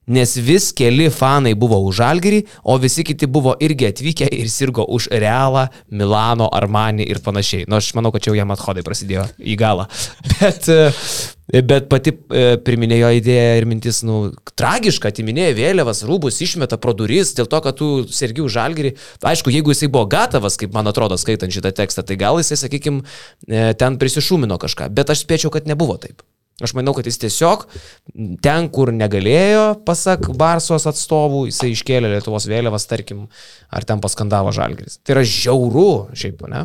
nes vis keli fanai buvo už Žalgirį, o visi kiti buvo irgi atvykę ir sirgo už Realą, Milano, Armani ir panašiai. Nors nu, aš manau, kad čia jau jam athodai prasidėjo į galą. Bet, e, bet pati e, priminėjo idėją ir mintis, nu, tragiška, atiminėjo vėliavas, rūbus išmeta pro duris dėl to, kad tu sergi už Žalgirį. Aišku, jeigu jisai buvo gatavas, kaip man atrodo, skaitant šitą tekstą, tai gal jisai, sakykime, ten prisišūmino kažką. Bet aš spėčiau, kad nebuvo taip. Aš manau, kad jis tiesiog ten, kur negalėjo, pasak Barsos atstovų, jisai iškėlė Lietuvos vėliavas, tarkim, ar ten paskandavo Žalgris. Tai yra žiauru, šiaip, ne?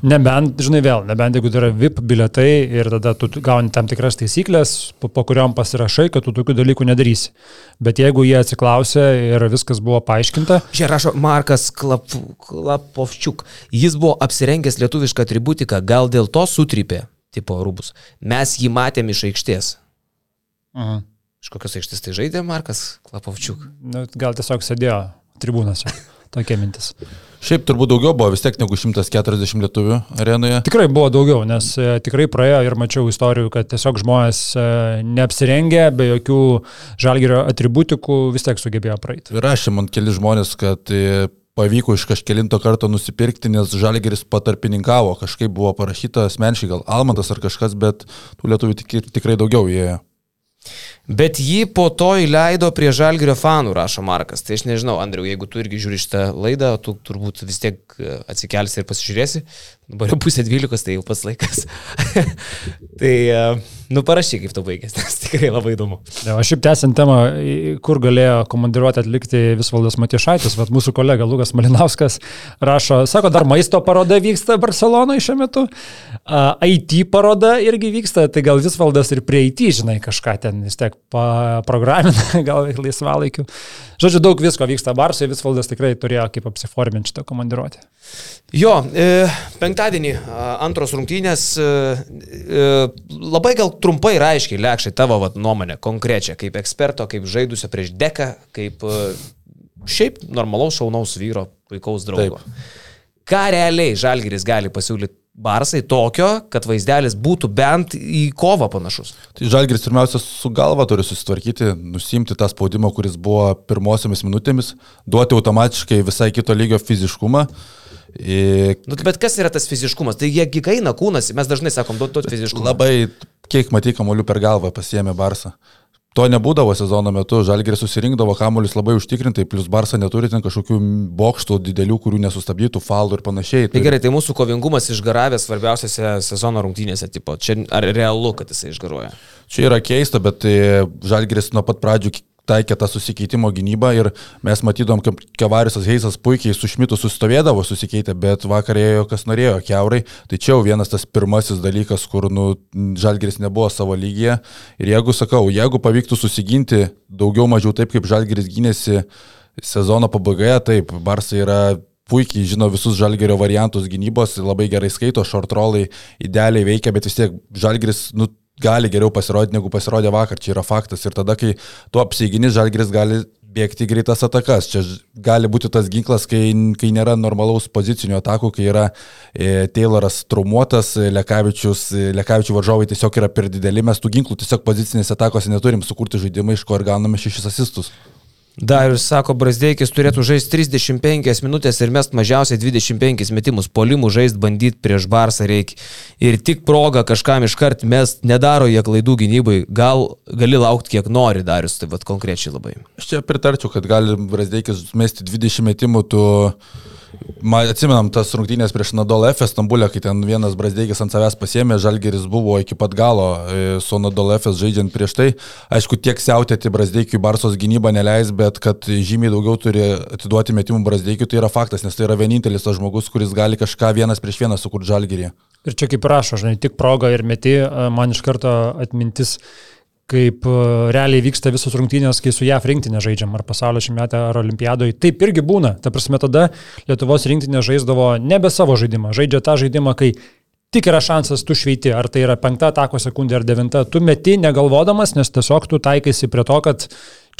Nebent, žinai, vėl, nebent jeigu tai yra VIP biletai ir tada tu gauni tam tikras taisyklės, po, po kuriuom pasirašai, kad tu tokių dalykų nedarysi. Bet jeigu jie atsiklausė ir viskas buvo paaiškinta. Čia rašo Markas Klap, Klapovčiuk. Jis buvo apsirengęs lietuvišką atributiką, gal dėl to sutrypė tipo rūbus. Mes jį matėm iš aikštės. Aha. Iš kokios aikštės tai žaidė Markas Klapovčiuk? Nu, gal tiesiog sėdėjo tribūnose. Tokia mintis. Šiaip turbūt daugiau buvo vis tiek negu 140 lietuvių arenoje. Tikrai buvo daugiau, nes e, tikrai praėjo ir mačiau istorijų, kad tiesiog žmonės e, neapsirengę, be jokių žalgerio atributikų vis tiek sugebėjo praeiti. Ir rašė man keli žmonės, kad e, pavyko iš kažkelinto karto nusipirkti, nes Žalgeris patarpininkavo, kažkaip buvo parašyta asmeniškai, gal Almantas ar kažkas, bet tų lietuvių tik, tikrai daugiau įėjo. Bet jį po to įleido prie Žalgirio fanų, rašo Markas. Tai aš nežinau, Andriu, jeigu tu irgi žiūri šitą laidą, tu turbūt vis tiek e, atsikelsi ir pasižiūrėsi. Dabar jau pusė dvylikos, tai jau pats laikas. tai, e, nu, parašyk, kaip tau baigėsi, nes tikrai labai įdomu. Ja, aš šiaip tęsiant temą, kur galėjo komandiruoti atlikti Visvaldas Matišaitis, bet mūsų kolega Lukas Malinauskas rašo, sako, dar maisto paroda vyksta Barcelonoje šiuo metu, IT paroda irgi vyksta, tai gal Visvaldas ir prie IT, žinai, kažką ten vis tiek programina, gal laisvalaikiu. Žodžiu, daug visko vyksta Barsai, Visvaldas tikrai turėjo kaip apsiforminti šitą komandiruotę. Jo, e, penktadienį antros rungtynės, e, e, labai gal trumpai ir aiškiai, lėkščiai tavo vat, nuomonė, konkrečia, kaip eksperto, kaip žaidusio prieš deką, kaip e, šiaip normalaus šaunaus vyro, puikaus draugo. Taip. Ką realiai Žalgiris gali pasiūlyti Barsai tokio, kad vaizdelis būtų bent į kovą panašus? Tai Žalgiris pirmiausia su galva turi susitvarkyti, nusimti tą spaudimą, kuris buvo pirmosiomis minutėmis, duoti automatiškai visai kito lygio fiziškumą. Ir Nu, bet kas yra tas fiziškumas? Tai jie gigaina kūnas, mes dažnai sakom, duot duot fiziškumą. labai, kiek matai, kamolių per galvą pasiemė Barsą. To nebūdavo sezono metu, Žalgeris susirinkdavo kamuolius labai užtikrintai, plus Barsa neturi ten kažkokių bokštų didelių, kurių nesustabdytų, falų ir panašiai. Tai gerai, tai mūsų kovingumas išgaravęs svarbiausiose sezono rungtynėse, tipo, čia ar realu, kad jisai išgaruoja? Čia yra keista, bet e, Žalgeris nuo pat pradžių taikė tą susikeitimo gynybą ir mes matydom, kaip Kevarisas Heisas puikiai su Šmitu sustovėdavo susikeitę, bet vakar ėjo kas norėjo, keurai. Tai čia jau vienas tas pirmasis dalykas, kur nu, Žalgeris nebuvo savo lygyje. Ir jeigu sakau, jeigu pavyktų susiginti daugiau mažiau taip, kaip Žalgeris gynėsi sezono pabaigoje, taip, Barsa yra puikiai žino visus žalgerio variantus gynybos, labai gerai skaito, šortrolai idealiai veikia, bet vis tiek žalgeris nu, gali geriau pasirodyti, negu pasirodė vakar, čia yra faktas. Ir tada, kai tu apsigini, žalgeris gali bėgti greitas atakas. Čia gali būti tas ginklas, kai, kai nėra normalaus pozicinio atakų, kai yra e, Tayloras traumuotas, e, Lekavičius, e, Lekavičių varžovai tiesiog yra per dideli, mes tų ginklų tiesiog pozicinėse atakose neturim sukurti žaidimą, iš ko ir gauname šešis asistus. Darius sako, Brasdeikis turėtų žaisti 35 minutės ir mest mažiausiai 25 metimus. Polimų žaisti bandyti prieš Barsą reikia. Ir tik proga kažkam iškart mest, nedaro jie klaidų gynybai. Gal gali laukti kiek nori, Darius, tai vad konkrečiai labai. Aš čia pritarčiau, kad gali Brasdeikis mesti 20 metimų, tu... Ma, atsimenam tas rungtynės prieš Nadol F. Stambulę, kai ten vienas Brasdeikis ant savęs pasiemė, Žalgeris buvo iki pat galo e, su Nadol F. žaidžiant prieš tai. Aišku, tiek siautėti Brasdeikiui Barsos gynybą neleis, bet kad žymiai daugiau turi atiduoti metimų Brasdeikiui, tai yra faktas, nes tai yra vienintelis tas žmogus, kuris gali kažką vienas prieš vieną sukurti Žalgerį. Ir čia kaip rašo, žinai, tik proga ir meti, man iš karto atmintis, kaip a, realiai vyksta visos rungtynės, kai su JAF rinktinė žaidžiam, ar pasaulio šimtmetė, ar olimpiadoje. Taip irgi būna. Ta prasme, tada Lietuvos rinktinė žaisdavo nebe savo žaidimą, žaidžia tą žaidimą, kai tik yra šansas, tu šveiti, ar tai yra penkta atako sekundė ar devinta, tu meti negalvodamas, nes tiesiog tu taikaisi prie to, kad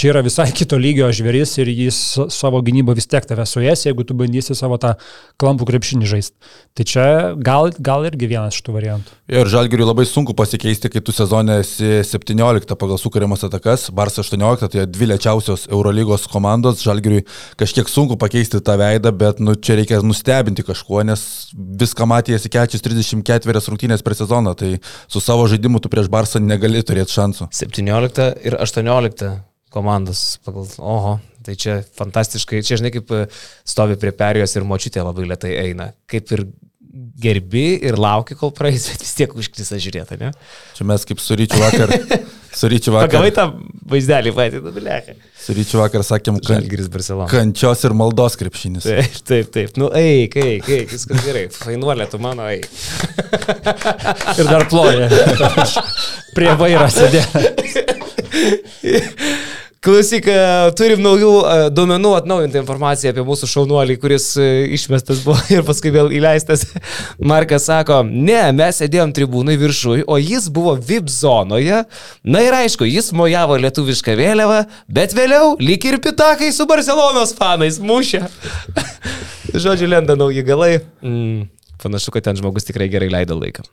čia yra visai kito lygio žvėris ir jis savo gynybą vis tiek tave suės, jeigu tu bandysi savo tą klampų krepšinį žaisti. Tai čia gal, gal irgi vienas iš tų variantų. Ir Žalgiriui labai sunku pasikeisti, kai tu sezonė esi 17 pagal sukūriamas atakas, Barça 18, tai dvi lėčiausios Eurolygos komandos, Žalgiriui kažkiek sunku pakeisti tą veidą, bet nu, čia reikia nustebinti kažkuo, nes viską matė esi kečius 34 rungtynės per sezoną, tai su savo žaidimu tu prieš Barça negali turėti šansų. 17 ir 18 komandos pagal... Oho, tai čia fantastiškai. Čia žinai, kaip e, stovi prie perėjos ir močiutė labai lietai eina. Kaip ir gerbi ir lauki, kol praeis, bet vis tiek užkrisa žiūrėti, ne? Čia mes kaip su ryčiu vakar, su ryčiu vakar, Pagavai tą vaizdelį, patį, nu, bleka. su ryčiu vakar sakėm, Barcelona. kančios ir maldos krepšinis. Taip, taip, taip. Nu, eik, eik, eik, viskas gerai. Fainuolė, tu mano, eik. Ir dar ploja. Prie vairo sėdė. Klausyk, e, turim naujų e, duomenų atnaujintą informaciją apie mūsų šaunuolį, kuris e, išmestas buvo ir paskui vėl įleistas. Markas sako, ne, mes sėdėjom tribūnai viršui, o jis buvo VIP zonoje. Na ir aišku, jis mojavo lietuvišką vėliavą, bet vėliau lyg ir pitakai su Barcelonos fanais mušė. Žodžiu, lenda nauji galai. Mm, panašu, kad ten žmogus tikrai gerai leido laiką.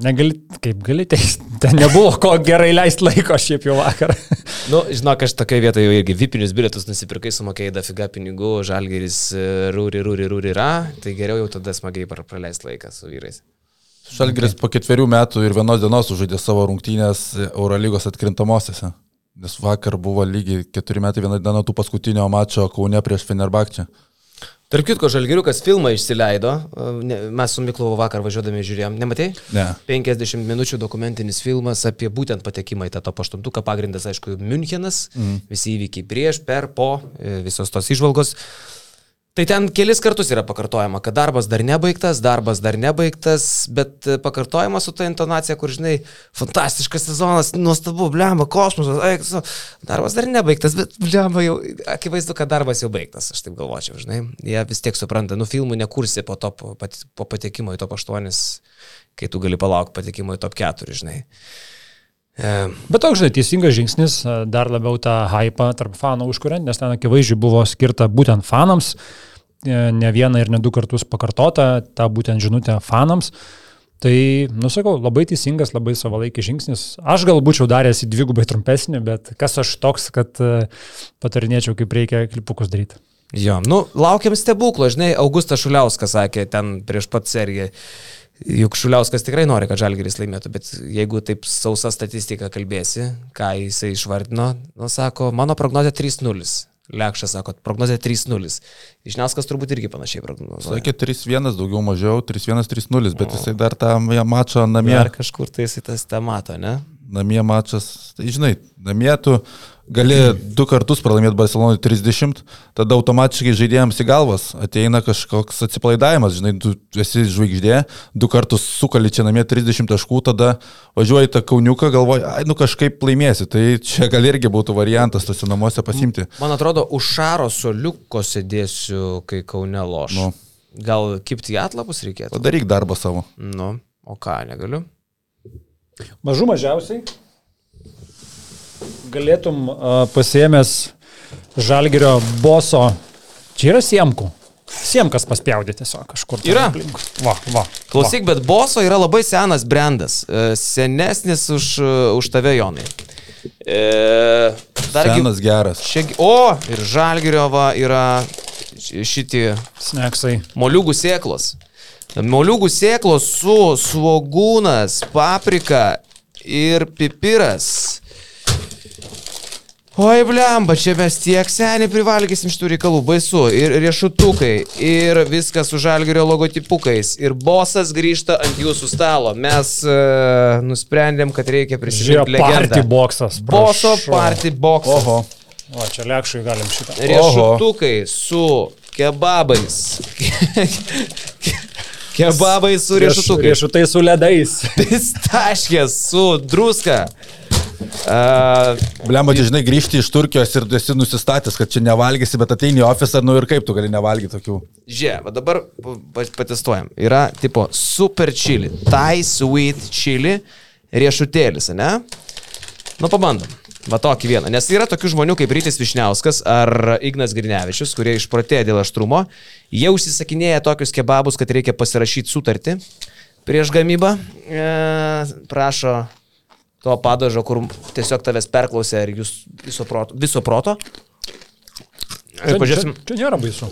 Negali, kaip gali teisti. Ten nebuvo ko gerai leisti laiko šiaip jau vakar. Nu, žinok, aš tokia vietoje jau irgi vipinius bilietus nusipirkai, sumokėjai dafiga pinigų, žalgeris e, rūri, rūri, rūri, ra, tai geriau jau tada smagiai pra- praleisti laiką su vyrais. Žalgiris po ketverių metų ir vienos dienos sužaidė savo rungtynės Eurolygos atkrintamosiose. Nes vakar buvo lygiai keturi metai vieną dieną tų paskutinio mačo Kaune prieš Fenerbakčią. Tarp kitko, žalgeriukas filmą išsileido, e, mes su Miklovu vakar važiuodami žiūrėjom, nematei? Ne. 50 minučių dokumentinis filmas apie būtent patekimą į tą top 8, pagrindas, aišku, Münchenas, mm. visi įvykiai prieš, per, po, e, visos tos išvalgos. Tai ten kelis kartus yra pakartojama, kad darbas dar nebaigtas, darbas dar nebaigtas, bet e, pakartojama su ta intonacija, kur, žinai, fantastiškas sezonas, nuostabu, blemba, kosmosas, eik, su, darbas dar nebaigtas, bet, blemba, jau akivaizdu, kad darbas jau baigtas, aš taip galvočiau, žinai. Jie vis tiek supranta, nu filmų nekursi po, po, po patekimo į top 8, kai tu gali palaukti patekimo į top 4, žinai. E, Bet toks, žinai, teisingas žingsnis, e, dar labiau tą hypą tarp fanų užkuriant, nes ten akivaizdžiai buvo skirta būtent fanams, e, ne vieną ir ne du kartus pakartota tą būtent žinutę fanams. Tai, nusakau, labai teisingas, labai savalaikis žingsnis. Aš gal būčiau daręs į dvigubai trumpesnį, bet kas aš toks, kad patarinėčiau, kaip reikia klipukus daryti. Jo, nu, laukiam stebuklo, žinai, Augustas Šuliauskas sakė ten prieš pat seriją. Juk Šuliauskas tikrai nori, kad Žalgeris laimėtų, bet jeigu taip sausa statistika kalbėsi, ką jisai išvardino, nu, sako, mano prognozija 3-0. Lekšas sako, prognozija 3-0. Išnauskas turbūt irgi panašiai prognozuoja. Sakė 3-1, daugiau mažiau, 3-1-3-0, bet jisai dar tą mačą namie. Ar kažkur tai jisai tas tą mato, ne? Namie mačas, tai žinai, namie tu gali du kartus pralaimėti Barcelonui 30, tada automatiškai žaidėjams į galvas ateina kažkoks atsipalaidavimas, žinai, tu esi žvaigždė, du kartus sukali čia namie 30 taškų, tada važiuoji tą kauniuką, galvoji, ai, nu kažkaip laimėsi, tai čia gal irgi būtų variantas tose namuose pasimti. Man atrodo, už Šaro soliuko sėdėsiu, kai kaune loš. Nu. Gal kipti atlapus reikėtų? Padaryk darbą savo. Nu, o ką, negaliu? Mažų mažiausiai galėtum uh, pasiemęs žalgerio boso, čia yra siemkų. Siemkas paspjaudė tiesiog kažkur. Yra. Aplink. Va, va. Klausyk, va. bet boso yra labai senas brandas. Senesnis už, už tave, Jonai. E, dargi, senas geras. Čia, o, ir žalgerio va yra šitie. Sneksai. Moliūgų sėklos. Moliūgų sėklos su svogūnas, paprika ir pipiras. Oi, blemba, čia mes tiek seniai privalgysim šitų reikalų, baisu. Ir riešutukai, ir viskas su žalgerio logotipukais. Ir bosas grįžta ant jūsų stalo. Mes uh, nusprendėm, kad reikia prisiminti legendą. Party boksas. Boso party boksas. Oho. O, čia lekšui galim šitą. Riešutukai Oho. su kebabais. Kebabai su riešutukais. Riešutai su ledais. Pistaškės su druska. Uh, Blemba, tai žinai, grįžti iš Turkijos ir esi nusistatęs, kad čia nevalgysi, bet ateini į ofisą, nu ir kaip tu gali nevalgyti tokių. Žiūrėk, va dabar patestuojam. Yra tipo super chili, Thai sweet chili, riešutėlis, ne? Nu, pabandom. Va tokį vieną. Nes yra tokių žmonių kaip Rytis Višniauskas ar Ignas Grinevičius, kurie išprotėja dėl aštrumo. Jie užsisakinėja tokius kebabus, kad reikia pasirašyti sutartį prieš gamybą. E, prašo to padažo, kur tiesiog tavęs perklausė ir jūs viso proto. Viso proto. Čia, pažiūrėsim. Čia, čia nėra baisu.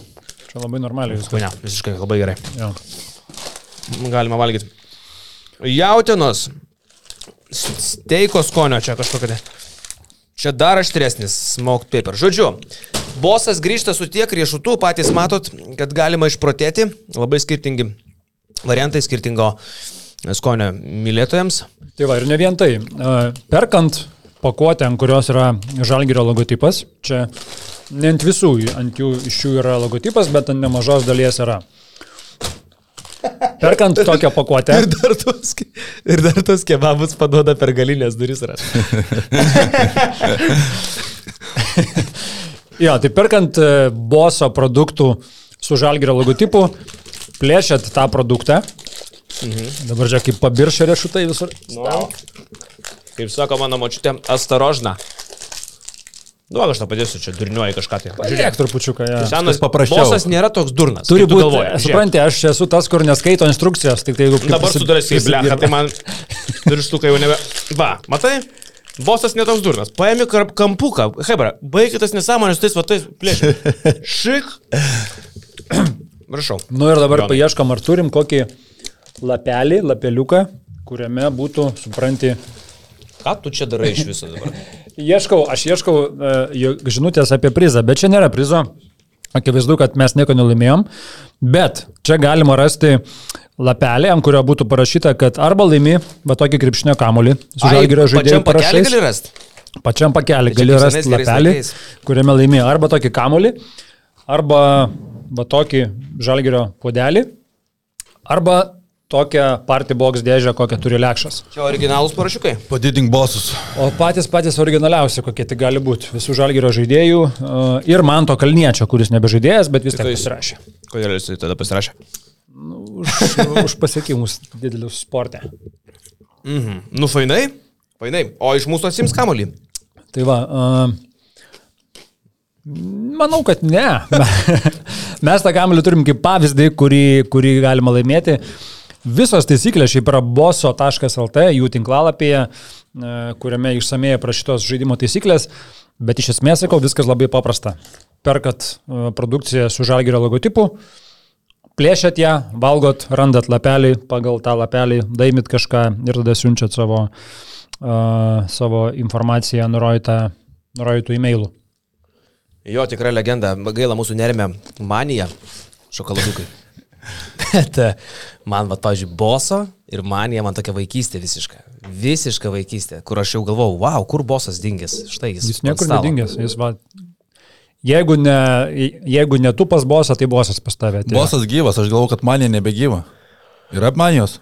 Čia labai normaliai viskas. Ne, visiškai labai gerai. Ja. Galima valgyti. Jautinos. Steiko skonio čia kažkokia. Čia dar aštresnis smoked paper. Žodžiu, bosas grįžta su tiek riešutų, patys matot, kad galima išprotėti. Labai skirtingi variantai, skirtingo skonio mylėtojams. Tai va, ir ne vien tai. Perkant pakuotę, ant kurios yra žalgerio logotipas, čia ne ant visų, ant jų iš jų yra logotipas, bet ant nemažos dalies yra. Perkant tokią pakuotę. Ir dar tos, ir dar tos kebabus paduoda per galinės duris. jo, tai perkant e, boso produktų su žalgerio logotipu, plėšiat tą produktą, Mhm. Dabar čia kaip pabiršė riešutai visur. Nu, kaip sako mano močiutė, astarožna. Nu, aš tą padėsiu, čia durniuoji kažką tai. Žiūrėk, trupučiuką, ja. Senas paprasčiau. Bosas nėra toks durnas. Turi būti, galvoji. Supranti, aš esu tas, kur neskaito instrukcijos, tik tai jeigu... Dabar sudarėsi į bleką, tai man virštukai jau nebe... Va, matai? Bosas netoks durnas. Paėmė kampuką. Hebra, baigit tas nesąmonės, tais vatais plėšė. Šik. Prašau. Nu ir dabar Jonai. paieškam, ar turim kokį lapelį, lapeliuką, kuriame būtų, supranti. Ką tu čia darai iš viso dabar? ieškau, aš ieškau uh, žinutės apie prizą, bet čia nėra prizo. Akivaizdu, kad mes nieko nelaimėjom, bet čia galima rasti lapelį, ant kurio būtų parašyta, kad arba laimi, va tokį krepšinio kamulį, su žalgerio žaidėjų parašais. Gali rasti? Pačiam pakelį gali rasti lapelį, kuriame laimėjo arba tokį kamulį, arba va tokį žalgerio puodelį arba tokią party box dėžę, kokią turi lekšas. Čia originalūs parašiukai. Padidink bosus. O patys patys originaliausi, kokie tik gali būti. Visų žalgerio žaidėjų uh, ir man to kalniečio, kuris nebežaidėjas, bet vis tiek Tai pasirašė. Kodėl jis tada pasirašė? Už, už pasiekimus didelius sporte. Mhm. Nu, fainai. Fainai. O iš mūsų atsims kamolį. Tai va, uh, manau, kad ne. Mes tą kamelį turim kaip pavyzdį, kurį, kurį galima laimėti. Visos taisyklės šiaip yra boso.lt, jų tinklalapyje, e, kuriame išsamei aprašytos žaidimo taisyklės, bet iš esmės, sakau, viskas labai paprasta. Perkat e, produkciją su žalgerio logotipu, plėšiat ją, valgot, randat lapelį, pagal tą lapelį daimit kažką ir tada siunčiat savo, uh, savo informaciją nurodytą, nurodytų e-mailų. Jo, tikra legenda. Gaila mūsų nerime manija. Šokoladukai. Bet e, man, va, pavyzdžiui, boso ir manija man tokia vaikystė visiška. Visiška vaikystė, kur aš jau galvojau, wow, kur bosas dingęs. Štai jis. Jis niekur nedingęs. Jis va, jeigu, ne, jeigu ne tu pas bosą, tai bosas pas tave. Tai Bosas gyvas, aš galvoju, kad man jie nebegyva. Yra manijos.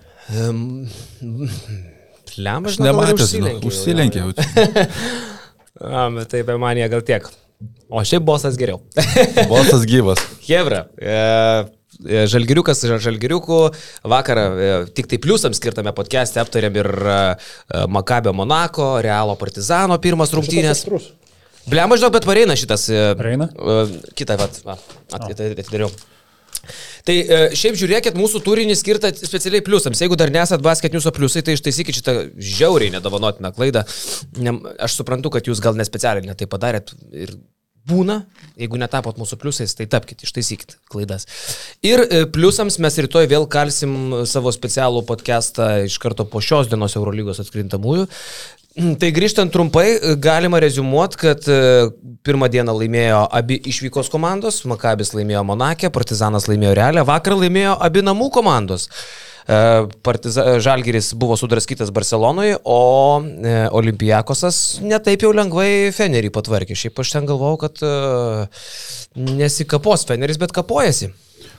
Lemba, Aš nematęs, užsilenkė. jau. A, bet taip, be manija gal tiek. O šiaip bosas geriau. Bosas gyvas. Hebra, e, žalgiriukas yra žalgiriukų. Vakarą e, tik tai pliusams skirtame podcast'e aptarėm ir e, e, Makabio Monako, Realo Partizano pirmas rungtynės. Blema, žinau, bet pareina šitas. e, Pareina? e, Kitą, vat, va, at- at- atidariau. Tai e, šiaip žiūrėkit, mūsų turinį skirtą specialiai pliusams. Jeigu dar nesat basket news'o pliusai, tai ištaisykit šitą žiauriai nedovanotiną klaidą. Aš suprantu, kad jūs gal nespecialiai netai padarėt ir būna, jeigu netapot mūsų pliusais, tai tapkite, ištaisykit klaidas. Ir e, pliusams mes rytoj vėl kalsim savo specialų podcastą iš karto po šios dienos Eurolygos atkrintamųjų. Tai grįžtant trumpai, galima rezumuoti, kad e, pirmą dieną laimėjo abi išvykos komandos, Makabis laimėjo Monakė, Partizanas laimėjo Realę, vakar laimėjo abi namų komandos. E, Partiza, Žalgiris buvo sudraskytas Barcelonoje, o e, Olimpijakosas netaip jau lengvai Fenerį patvarkė. Šiaip aš ten galvojau, kad e, nesikapos Feneris, bet kapojasi.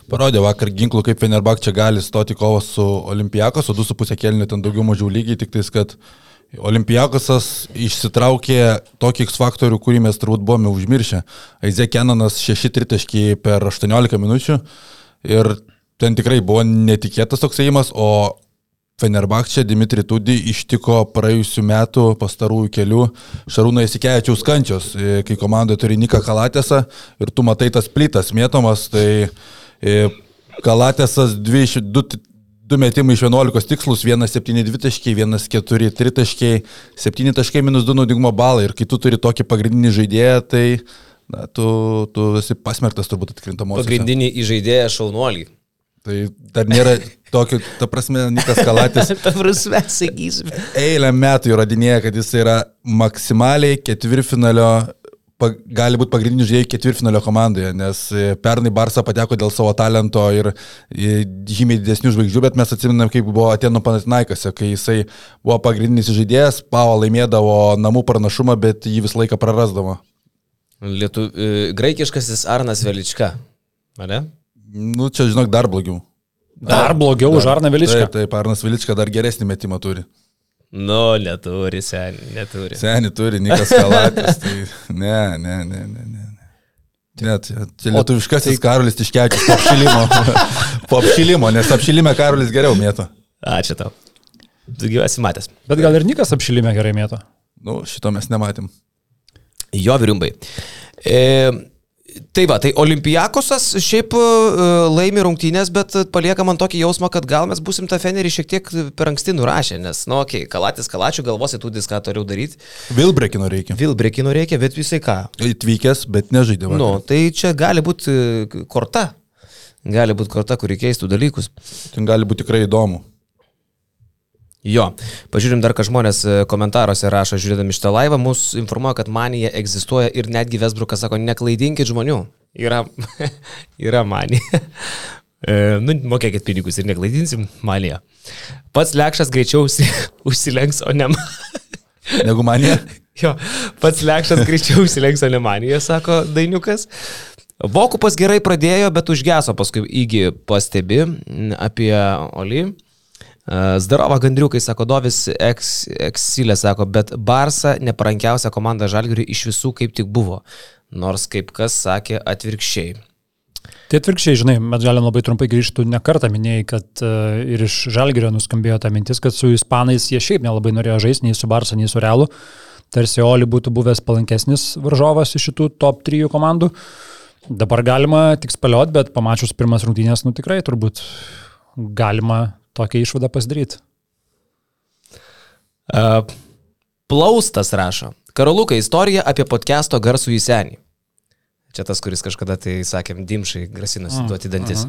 Parodė vakar ginklų, kaip Fenerbak čia gali stoti kovą su Olimpijakos, o 2,5 kelnių ten daugiau mažiau lygiai, tik tais, kad Olimpijakosas išsitraukė tokį X faktorių, kurį mes turbūt buvome užmiršę. Aizė Kenanas 6 tritaškiai per 18 minučių ir ten tikrai buvo netikėtas toks ėjimas, o Fenerbakčia Dimitri Tudi ištiko praėjusiu metu pastarųjų kelių Šarūno Įsikevičiaus kančios, e, kai komanda turi Niką Kalatėsą ir tu matai tas plytas mėtomas, tai e, Kalatėsas 2 Du metimai iš 11 tikslus, 1-7-2 taškai, 1-4 tritaškai, 7 taškai minus 2 naudingumo balai. Ir kai tu turi tokį pagrindinį žaidėją, tai na, tu, tu esi pasmerktas turbūt atkrintamos. Pagrindinį įžaidėją šaunuolį. Tai dar nėra tokio, ta prasme, Nikas Kalatis Ta prasme, sakysim. eilę metų įrodinėja, kad jis yra maksimaliai ketvirfinalio, gali būti pagrindinių žaidėjų ketvirfinalio komandoje, nes e, pernai Barsa pateko dėl savo talento ir e, žymiai didesnių žvaigždžių, bet mes atsiminam, kaip buvo Atėnų Panatinaikose, kai jisai buvo pagrindinis žaidėjas, Pavo laimėdavo namų pranašumą, bet jį visą laiką prarasdavo. Lietu, e, graikiškasis Arnas Velička. Mane? Nu, čia žinok, dar blogiau. Dar blogiau už Arną Veličką. Taip, taip, Arnas Vilička dar geresnį metimą turi. Nu, neturi, sen, neturi. Seniai turi, Nikas Kalatis. Tai ne, ne, ne, ne, ne. ne. Ne, čia, lietuviškasis Karolis Tiškevičius po apšilimo. po apšilimo, nes apšilime Karolis geriau mėto. Ačiū tau. Tu gyvasi matęs. Bet gal ir Nikas apšilimė gerai mėto. Nu, šito mes nematėm. Jo virimbai. E, tai va, tai Olimpijakosas šiaip e, laimi rungtynės, bet palieka man tokį jausmą, kad gal mes busim tą Fenerį šiek tiek per anksti nurašę, nes, nu, okei, okay, kalatis kalačių galvosi tų diską turiu daryti. Vilbrekino reikia. Vilbrekino reikia, bet visai ką. Atvykęs, bet nežaidė. Nu, tai čia gali būti e, korta. Gali būti korta, kuri keistų dalykus. Ten gali būti tikrai įdomu. Jo, pažiūrim dar, ką žmonės e, komentaruose rašo, žiūrėdami šitą laivą, mus informuoja, kad manija egzistuoja ir netgi Vesbrukas sako, neklaidinkit žmonių. Yra, yra manija. E, nu, mokėkit pinigus ir neklaidinsim, manija. Pats lekšas greičiau užsi, užsilenks, o ne man. Negu manė. Jo, pats lekšas greičiau užsilenks, o ne manija, sako Dainiukas. Vokupas gerai pradėjo, bet užgeso paskui įgy pastebi apie Oli. E, Zdarova Gandriukai, sako Dovis Eksilė, sako, bet Barsa neparankiausia komanda Žalgiriui iš visų kaip tik buvo. Nors kaip kas sakė atvirkščiai. Tai atvirkščiai, žinai, mes galim labai trumpai grįžti, ne kartą minėjai, kad uh, ir iš Žalgirio nuskambėjo ta mintis, kad su Ispanais jie šiaip nelabai norėjo žaisti, nei su Barsa, nei su Realu. Tarsi Oli būtų buvęs palankesnis varžovas iš šitų top 3 komandų. Dabar galima tik spėliot, bet pamačius pirmas rungtynės, nu tikrai turbūt galima tokią išvadą pasidaryti. Uh, plaustas rašo. Karolukai, istorija apie podcast'o garsų į senį. Čia tas, kuris kažkada tai, sakėm, dimšai grasinosi duoti dantis.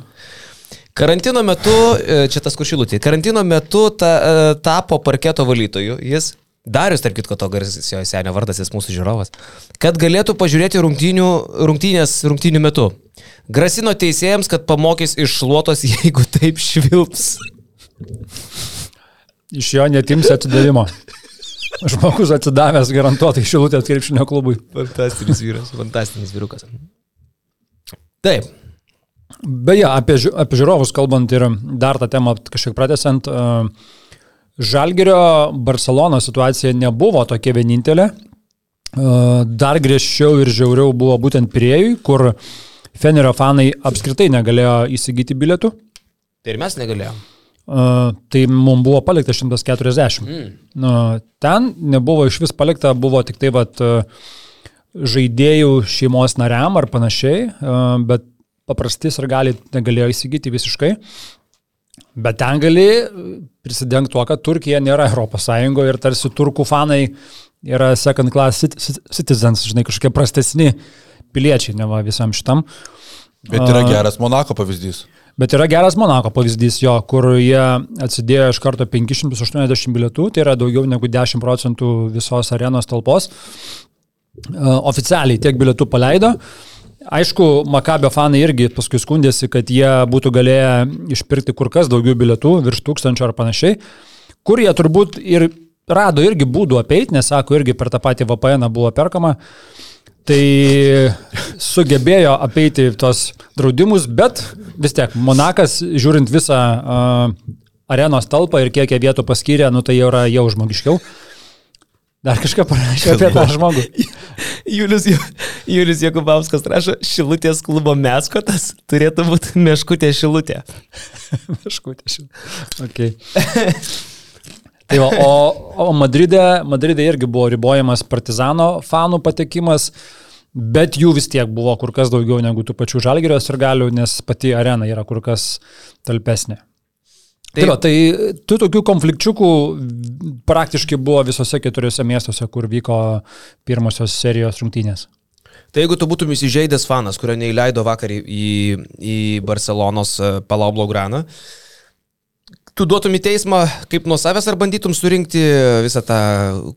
Karantino metu, e, čia tas kuršilutė, karantino metu ta, e, tapo parketo valytoju, jis, Darius, tarp kitko, to garsiojo senio vardas, jis mūsų žiūrovas, kad galėtų pažiūrėti rungtynės rungtynių metu. Grasino teisėjams, kad pamokys iš šluotos, jeigu taip švilps. Iš jo netimsi atsidavimo. Žmogus atsidavęs garantuotai šilutės krepšinio klubui. Fantastinis vyras, fantastinis vyrukas. Taip. Beje, apie, apie žiūrovus kalbant ir dar tą temą kažkiek pratesant, e, Žalgerio Barcelono situacija nebuvo tokia vienintelė. E, Dar griežčiau ir žiauriau buvo būtent Priejui, kur Fenerio fanai apskritai negalėjo įsigyti bilietų. Tai ir mes negalėjom. Tai mums buvo palikta 140. Mm. Ten nebuvo iš vis palikta, buvo tik tai vat, žaidėjų šeimos nariam ar panašiai, bet paprastis ir gali negalėjo įsigyti visiškai. Bet ten gali prisidengti tuo, kad Turkija nėra ES ir tarsi turkų fanai yra second class cit- cit- citizens, žinai, kažkokie prastesni piliečiai, ne va visam šitam. Bet yra geras Monako pavyzdys. Bet yra geras Monako pavyzdys jo, kur jie atsidėjo iš karto 580 bilietų, tai yra daugiau negu 10 procentų visos arenos talpos. E, Oficialiai tiek bilietų paleido. Aišku, Makabio fanai irgi paskui skundėsi, kad jie būtų galėję išpirkti kur kas daugiau bilietų, virš tūkstančio ar panašiai, kur jie turbūt ir rado irgi būdų apeiti, nes sako, irgi per tą patį VPN buvo perkama. Tai sugebėjo apeiti tos draudimus, bet vis tiek Monakas, žiūrint visą uh, arenos talpą ir kiek jie vietų paskyrė, nu tai jau yra jau žmogiškiau. Dar kažką parašė apie tą žmogų. Julius, Julius Jokubauskas rašo, šilutės klubo meskotas turėtų būti meškutė šilutė. Meškutė šil. Okay. Tai va, o, o Madride, Madride irgi buvo ribojamas partizano fanų patekimas, bet jų vis tiek buvo kur kas daugiau negu tų pačių žalgerios ir galių, nes pati arena yra kur kas talpesnė. Tai, va, tai tų tokių konflikčiukų praktiškai buvo visose keturiose miestuose, kur vyko pirmosios serijos rungtynės. Tai jeigu tu būtum įsižeidęs fanas, kurio neįleido vakar į, į, Barcelonos e, Palau Blaugraną, tu duotum į teismą kaip nuo savęs ar bandytum surinkti visą tą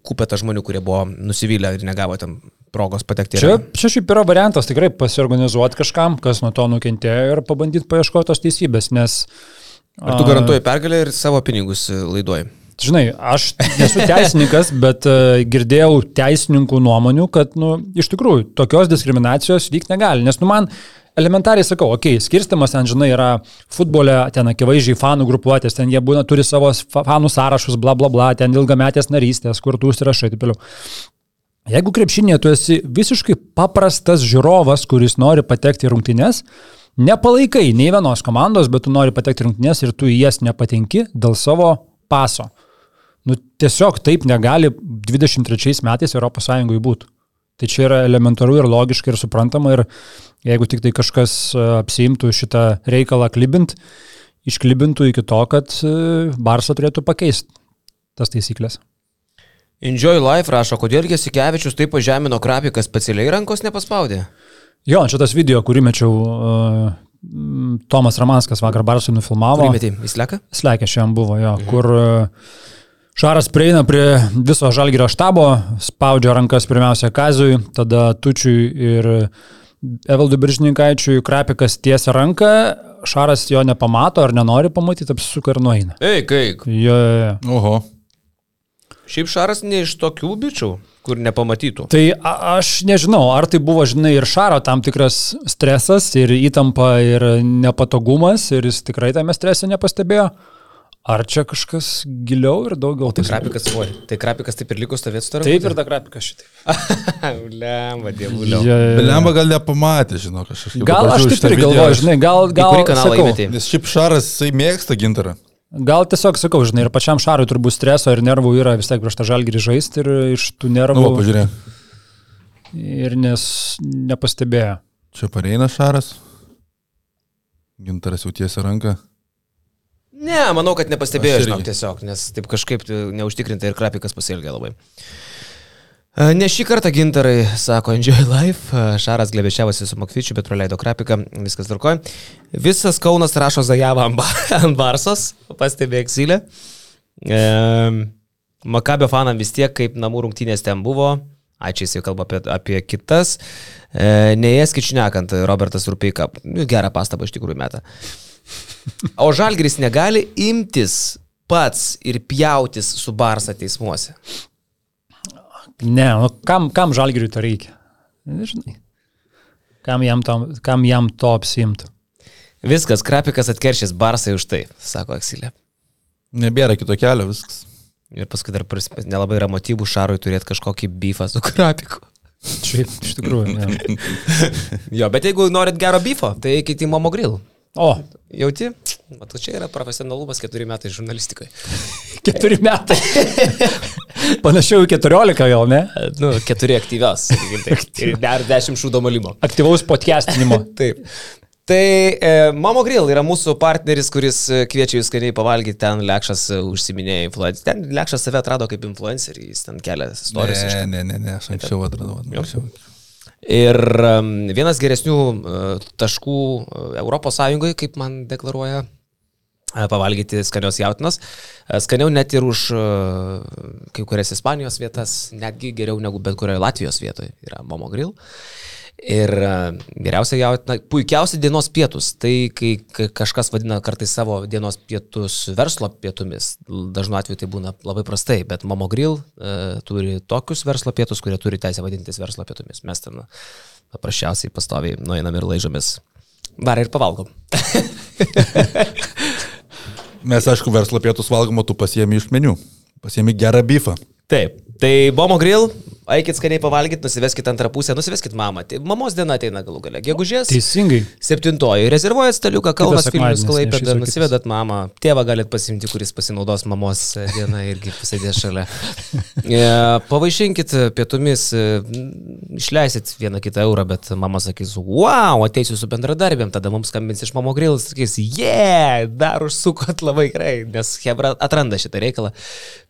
kupetą žmonių, kurie buvo nusivylę ir negavo tam progos patekti. Čia, čia šiaip yra variantas tikrai pasiorganizuoti kažkam, kas nuo to nukentėjo ir pabandyti paieškoti tos teisybės, nes... Ar tu garantuoji pergalę ir savo pinigus e, laiduoji? Žinai, aš nesu teisininkas, bet e, girdėjau teisininkų nuomonių, kad, nu, iš tikrųjų, tokios diskriminacijos vykti negali. Nes, nu, man elementariai sakau, okei, okay, skirstimas ten, žinai, yra futbole, ten akivaizdžiai fanų grupuotės, ten jie būna, turi savo fa- fanų sąrašus, bla bla bla, ten ilgametės narystės, kur tu užsirašai, taip toliau. Jeigu krepšinėje tu esi visiškai paprastas žiūrovas, kuris nori patekti į rungtynes, nepalaikai nei vienos komandos, bet tu nori patekti į rungtynes ir tu į jas nepatenki dėl savo paso. Nu, tiesiog taip negali 23 metais ES būti. Tai čia yra elementaru ir logiška ir suprantama ir jeigu tik tai kažkas e, apsiimtų šitą reikalą klibint, išklibintų iki to, kad e, Barsa turėtų pakeisti tas taisyklės. Enjoy Life rašo, kodėl Jasikevičius taip pažemino krapiką specialiai rankos nepaspaudė. Jo, čia tas video, kurį mečiau, uh, Tomas Ramanskas vakar Barsui nufilmavo. Kurį metį? Jis leka? Slekė šiandien buvo, jo, mhm. kur uh, Šaras prieina prie viso žalgyrio štabo, spaudžia rankas pirmiausia Kazui, tada Tučiui ir Evaldui Biržininkaičiui, Krapikas tiesia ranką, Šaras jo nepamato ar nenori pamatyti, apsisuka ir nueina. Ei, kaip. Jo, jo, jo. Oho. Šiaip Šaras ne iš tokių bičių. kur nepamatytų. Tai a, aš nežinau, ar tai buvo, žinai, ir Šaro tam tikras stresas, ir įtampa, ir nepatogumas, ir jis tikrai tame strese nepastebėjo. Ar čia kažkas giliau ir daugiau? Tai krapikas, oi, tai krapikas taip ir liko stovėti su tavimi. Taip ir ta krapikas šitaip. Lemba, dievulio. Ja, ja, ja. Belemba gal nepamatė, žinok, aš kažkaip. Gal aš taip ir galvoju, žinai, gal, gal, kurį kanalą sakau, įmetei? Nes šiaip Šaras, jisai mėgsta gintarą. gal tiesiog sakau, žinai, ir pačiam Šarui turbūt streso ir nervų yra vis tiek prieš tą žalgį žaisti ir iš tų nervų Nu, pažiūrėjau. ir nes nepastebėjo. Čia pareina Šaras. Gintaras jau tiesia ranką. Ne, manau, kad irgi. žinok, tiesiog, nes taip kažkaip tai neužtikrintai ir krapikas pasielgė labai. E, Ne šį kartą gintarai, sako Enjoy Life, E, Šaras glebečiavosi su Makvičiu, bet praleido krapiką, viskas tvarkoja. Visas Kaunas rašo Zajavą ant ba- ant Barsos, pastebė Eksilė. E, Makabio fanam vis tiek, kaip namų rungtynės ten buvo, ačiū jisai kalba apie, apie kitas. E, Neėskičinekant, Robertas Rupeika, nu, gerą pastabą iš tikrųjų metą. O Žalgris negali imtis pats ir pjautis su Barsa teismuose. Ne, nu, kam, kam žalgiriui to reikia? Nežinai. Kam jam, to, kam jam to apsimtų? Viskas, krapikas atkeršys Barsai už tai, sako Aksilė. Nebėra kito kelio, viskas. Ir paskui dar pris- nelabai yra motyvų Šarui turėti kažkokį bifą su krapiku. Šiaip, iš tikrųjų. Jo, bet jeigu norit gero bifo, tai eikite į Momo Grill. O, Jauti? Matai, čia yra profesionalumas keturi metai žurnalistikoje. keturi metai. Panašiau į keturiolika gal, ne? Nu, keturi aktyvios. Ir dar dešimt šūdo malimo. Aktyvaus podcastinimo. Taip. Tai e, Mamo Grill yra mūsų partneris, kuris e, kviečia jūs skaniai pavalgyti, ten Lekšas e, užsiminėjo influencerį. Ten Lekšas save atrado kaip influencerį, jis ten kelia istorijas. Ne, ne, ne, ne, aš anksčiau atradau. Anksčiau. Ir vienas geresnių uh, taškų Sąjungoje, kaip man deklaruoja, uh, pavalgyti skanios jautinos. Uh, skaniau net ir už kai kurias Ispanijos vietas, netgi geriau negu bet kurioje Latvijos vietoje yra Momo Grill. Ir uh, geriausia jautina, puikiausia dienos pietus. Tai kai, kažkas vadina kartais savo dienos pietus verslo pietumis, dažnu atveju tai būna labai prastai, bet Momo Grill uh, turi tokius verslo pietus, kurie turi teisę vadintis verslo pietumis. Mes ten paprasčiausiai pastoviai nueinam ir laižomės. Dar ir pavalgom. Mes, aišku, verslo pietus valgom, o tu pasiemi iš meniu. Pasiemi gerą bifą. Taip. Tai Bomo Grill, eikit skaniai pavalgyti, nusiveskit antrą pusę, nusiveskit mamą. Tai mamos diena ateina galų gale. Gegužės. Teisingai. Septintoji. Rezervuojat staliuką Kaunas Vilnius Klaipėda, nusivedat mamą. Tėvą galit pasimti, kuris pasinaudos mamos dieną irgi pasėdės šalia. E, Pavaišinkit pietumis, e, išleisit vieną kitą eurą, bet mama sakys, wow, ateisiu su bendradarbėm, tada mums skambins iš mamo grilas, sakys, yeah, dar užsukot labai gerai, nes Hebra atranda šitą reikalą.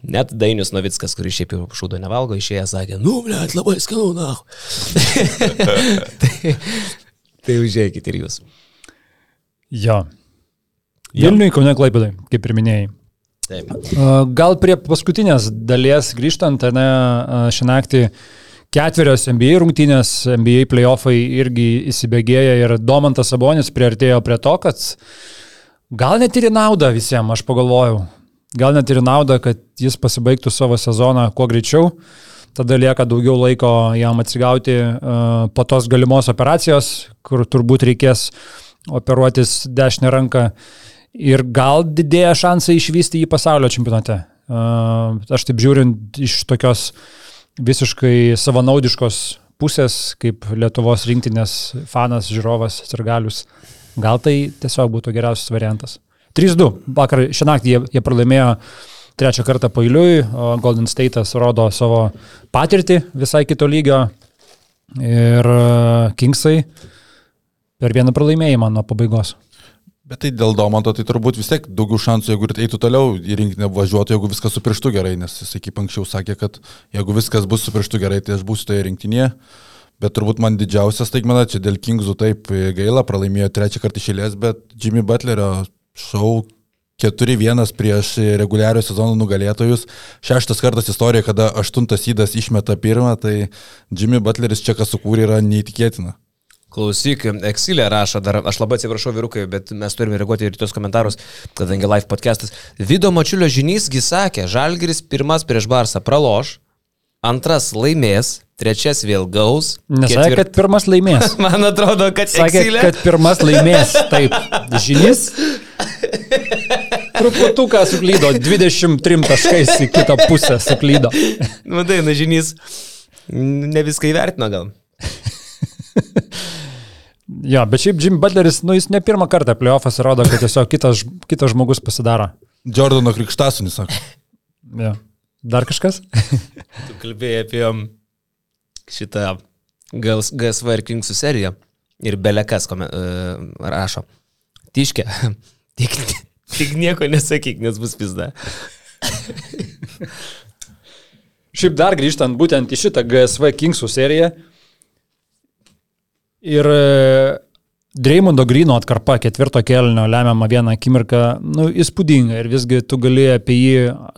Net Dainius Novickas, kuris šiaip jau šūdo nevalgo, išėjęs sakė, nu, blėt, labai skanu, na. tai, tai užėjkit ir jūs. Jo. Vilniui, Kaune Klaipėdai, kaip ir minėjai. Taip. Gal prie paskutinės dalies grįžtant, ne, šią naktį ketverios NBA rungtynės, NBA playoffai irgi įsibėgėja ir Domantas Sabonis priartėjo prie to, kad gal net ir į naudą visiems, aš pagalvojau. Gal net ir naudą, kad jis pasibaigtų savo sezoną kuo greičiau. Tada lieka daugiau laiko jam atsigauti a, po tos galimos operacijos, kur turbūt reikės operuotis dešinę ranką ir gal didėja šansai išvysti jį pasaulio čempionate. Uh, Aš taip žiūrint iš tokios visiškai savanaudiškos pusės, kaip Lietuvos rinktinės fanas, žiūrovas, sirgalius, gal tai tiesiog būtų geriausias variantas. 3-2. Vakar šią naktį jie, jie pralaimėjo trečią kartą pailiui, Golden State'as rodo savo patirtį visai kito lygio ir uh, Kingsai per vieną pralaimėjimą nuo pabaigos. Bet tai dėl Domanto, tai turbūt vis tiek daugiau šansų, jeigu ir eitų toliau į rinkinį važiuotų, jeigu viskas su pirštu gerai, nes jis kaip anksčiau sakė, kad jeigu viskas bus su pirštu gerai, tai aš būsiu toje rinktinėje. Bet turbūt man didžiausias staigmena čia dėl Kingsų taip gaila, pralaimėjo trečią kartą išėlės, bet Jimmy Butlerio šau 4-1 prieš reguliario sezono nugalėtojus. Šeštas kartas istorijoje, kada aštuntas įdas išmeta pirmą, tai Jimmy Butleris čia kas sukūrė yra neįtikėtina. Klausyk, Exilė rašo dar, aš labai atsiprašau vyrukai, bet mes turime reaguoti ir į tos komentarus, kadangi live podcastas. Vido Mačiulio žinysgi sakė, Žalgiris pirmas prieš Barsą praloš, antras laimės, trečias vėl gaus. Nesakė, kad pirmas laimės. Man atrodo, kad Sakė, Exilė- kad pirmas laimės. Taip, žinys. Truputuką suklydo, 23 taškais į kitą pusę suklydo. Matai, na žinys, ne viską įvertino gal. Jo, bet šiaip Jim Butleris, nu jis ne pirmą kartą playoffas rodo, kad tiesiog kitas, kitas žmogus pasidaro. Jordano Krikštasunis, sako. Jo. Dar kažkas? Tu kalbėjai apie um, šitą GS GSV ir Kingsų seriją ir belekas komen, uh, rašo. Tiškė, tik, tik nieko nesakyk, nes bus pizda. Šiaip dar grįžtant būtent į šitą GSV Kingsų seriją. Ir Dreymondo Grino atkarpa ketvirto kelnio lemiamą vieną akimirką, nu, įspūdinga. Ir visgi tu gali apie jį,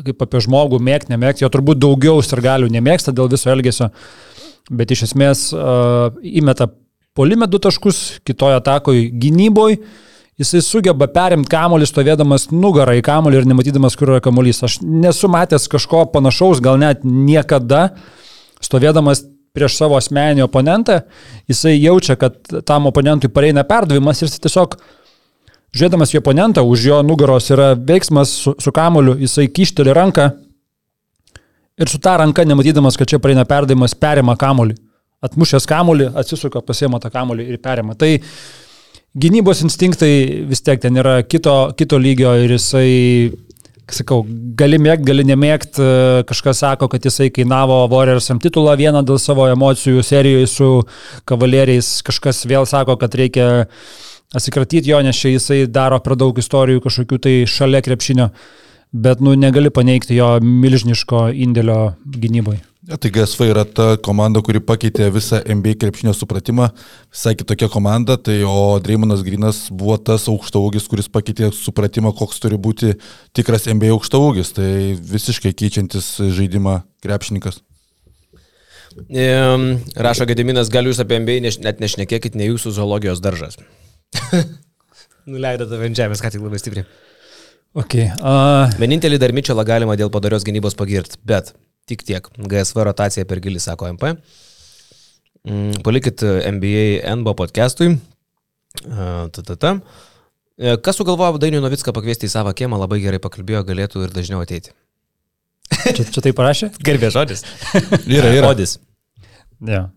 kaip apie žmogų, mėgti, nemėgti. Jo turbūt daugiau sirgalių nemėgsta dėl viso elgesio. Bet iš esmės uh, įmeta polime du taškus, kitoje atakoje gynyboje. Jisai sugeba perimti kamuolį stovėdamas nugarą į kamuolį ir nematydamas, kur yra kamuolys. Aš nesu matęs kažko panašaus, gal net niekada, stovėdamas prieš savo asmenį oponentą, jisai jaučia, kad tam oponentui pareina perdavimas ir jis tiesiog, žiūrėdamas į oponentą, už jo nugaros yra veiksmas su, su kamuoliu, jisai kišteli ranką ir su tą ranką, nematydamas, kad čia pareina perdavimas, perima kamuolį. Atmušęs kamuolį, atsisuka, pasiema tą kamuolį ir perima. Tai gynybos instinktai vis tiek ten yra kito, kito lygio ir jisai, sakau, gali mėgti, gali nemėgti, kažkas sako, kad jisai kainavo Warriorsam titulą vieną dėl savo emocijų serijoje su kavaleriais, kažkas vėl sako, kad reikia atsikratyti jo, nes čia jisai daro per daug istorijų kažkokių tai šalia krepšinio, bet nu negali paneigti jo milžiniško indėlio gynyboje. Ja, tai GSV yra ta komanda, kuri pakeitė visą NBA krepšinio supratimą, visai kitokia komanda, tai o Dreimanas Grinas buvo tas aukštaugis, kuris pakeitė supratimą, koks turi būti tikras NBA aukštaugis, tai visiškai keičiantis žaidimą krepšininkas. Ehm, Rašo Gediminas, gal jūs apie MBA neš, net nešnekėkit, ne jūsų zoologijos daržas. Nuleido tave ant žemės, ką tik labai stipriai. Okay, uh, Vienintelį dar Mičelą galima dėl padarios gynybos pagirti, bet tik tiek. GSV rotacija per gilį, sako MP. Mm, Palikit NBA NBO podcastui. Uh, ta, ta, ta. E, Kas sugalvojo Dainių Novicką pakviesti į savo kiemą, labai gerai pakalbėjo, galėtų ir dažniau ateiti. čia, čia tai parašė? Garbė žodis. Yra, yra. Žodis. Ja.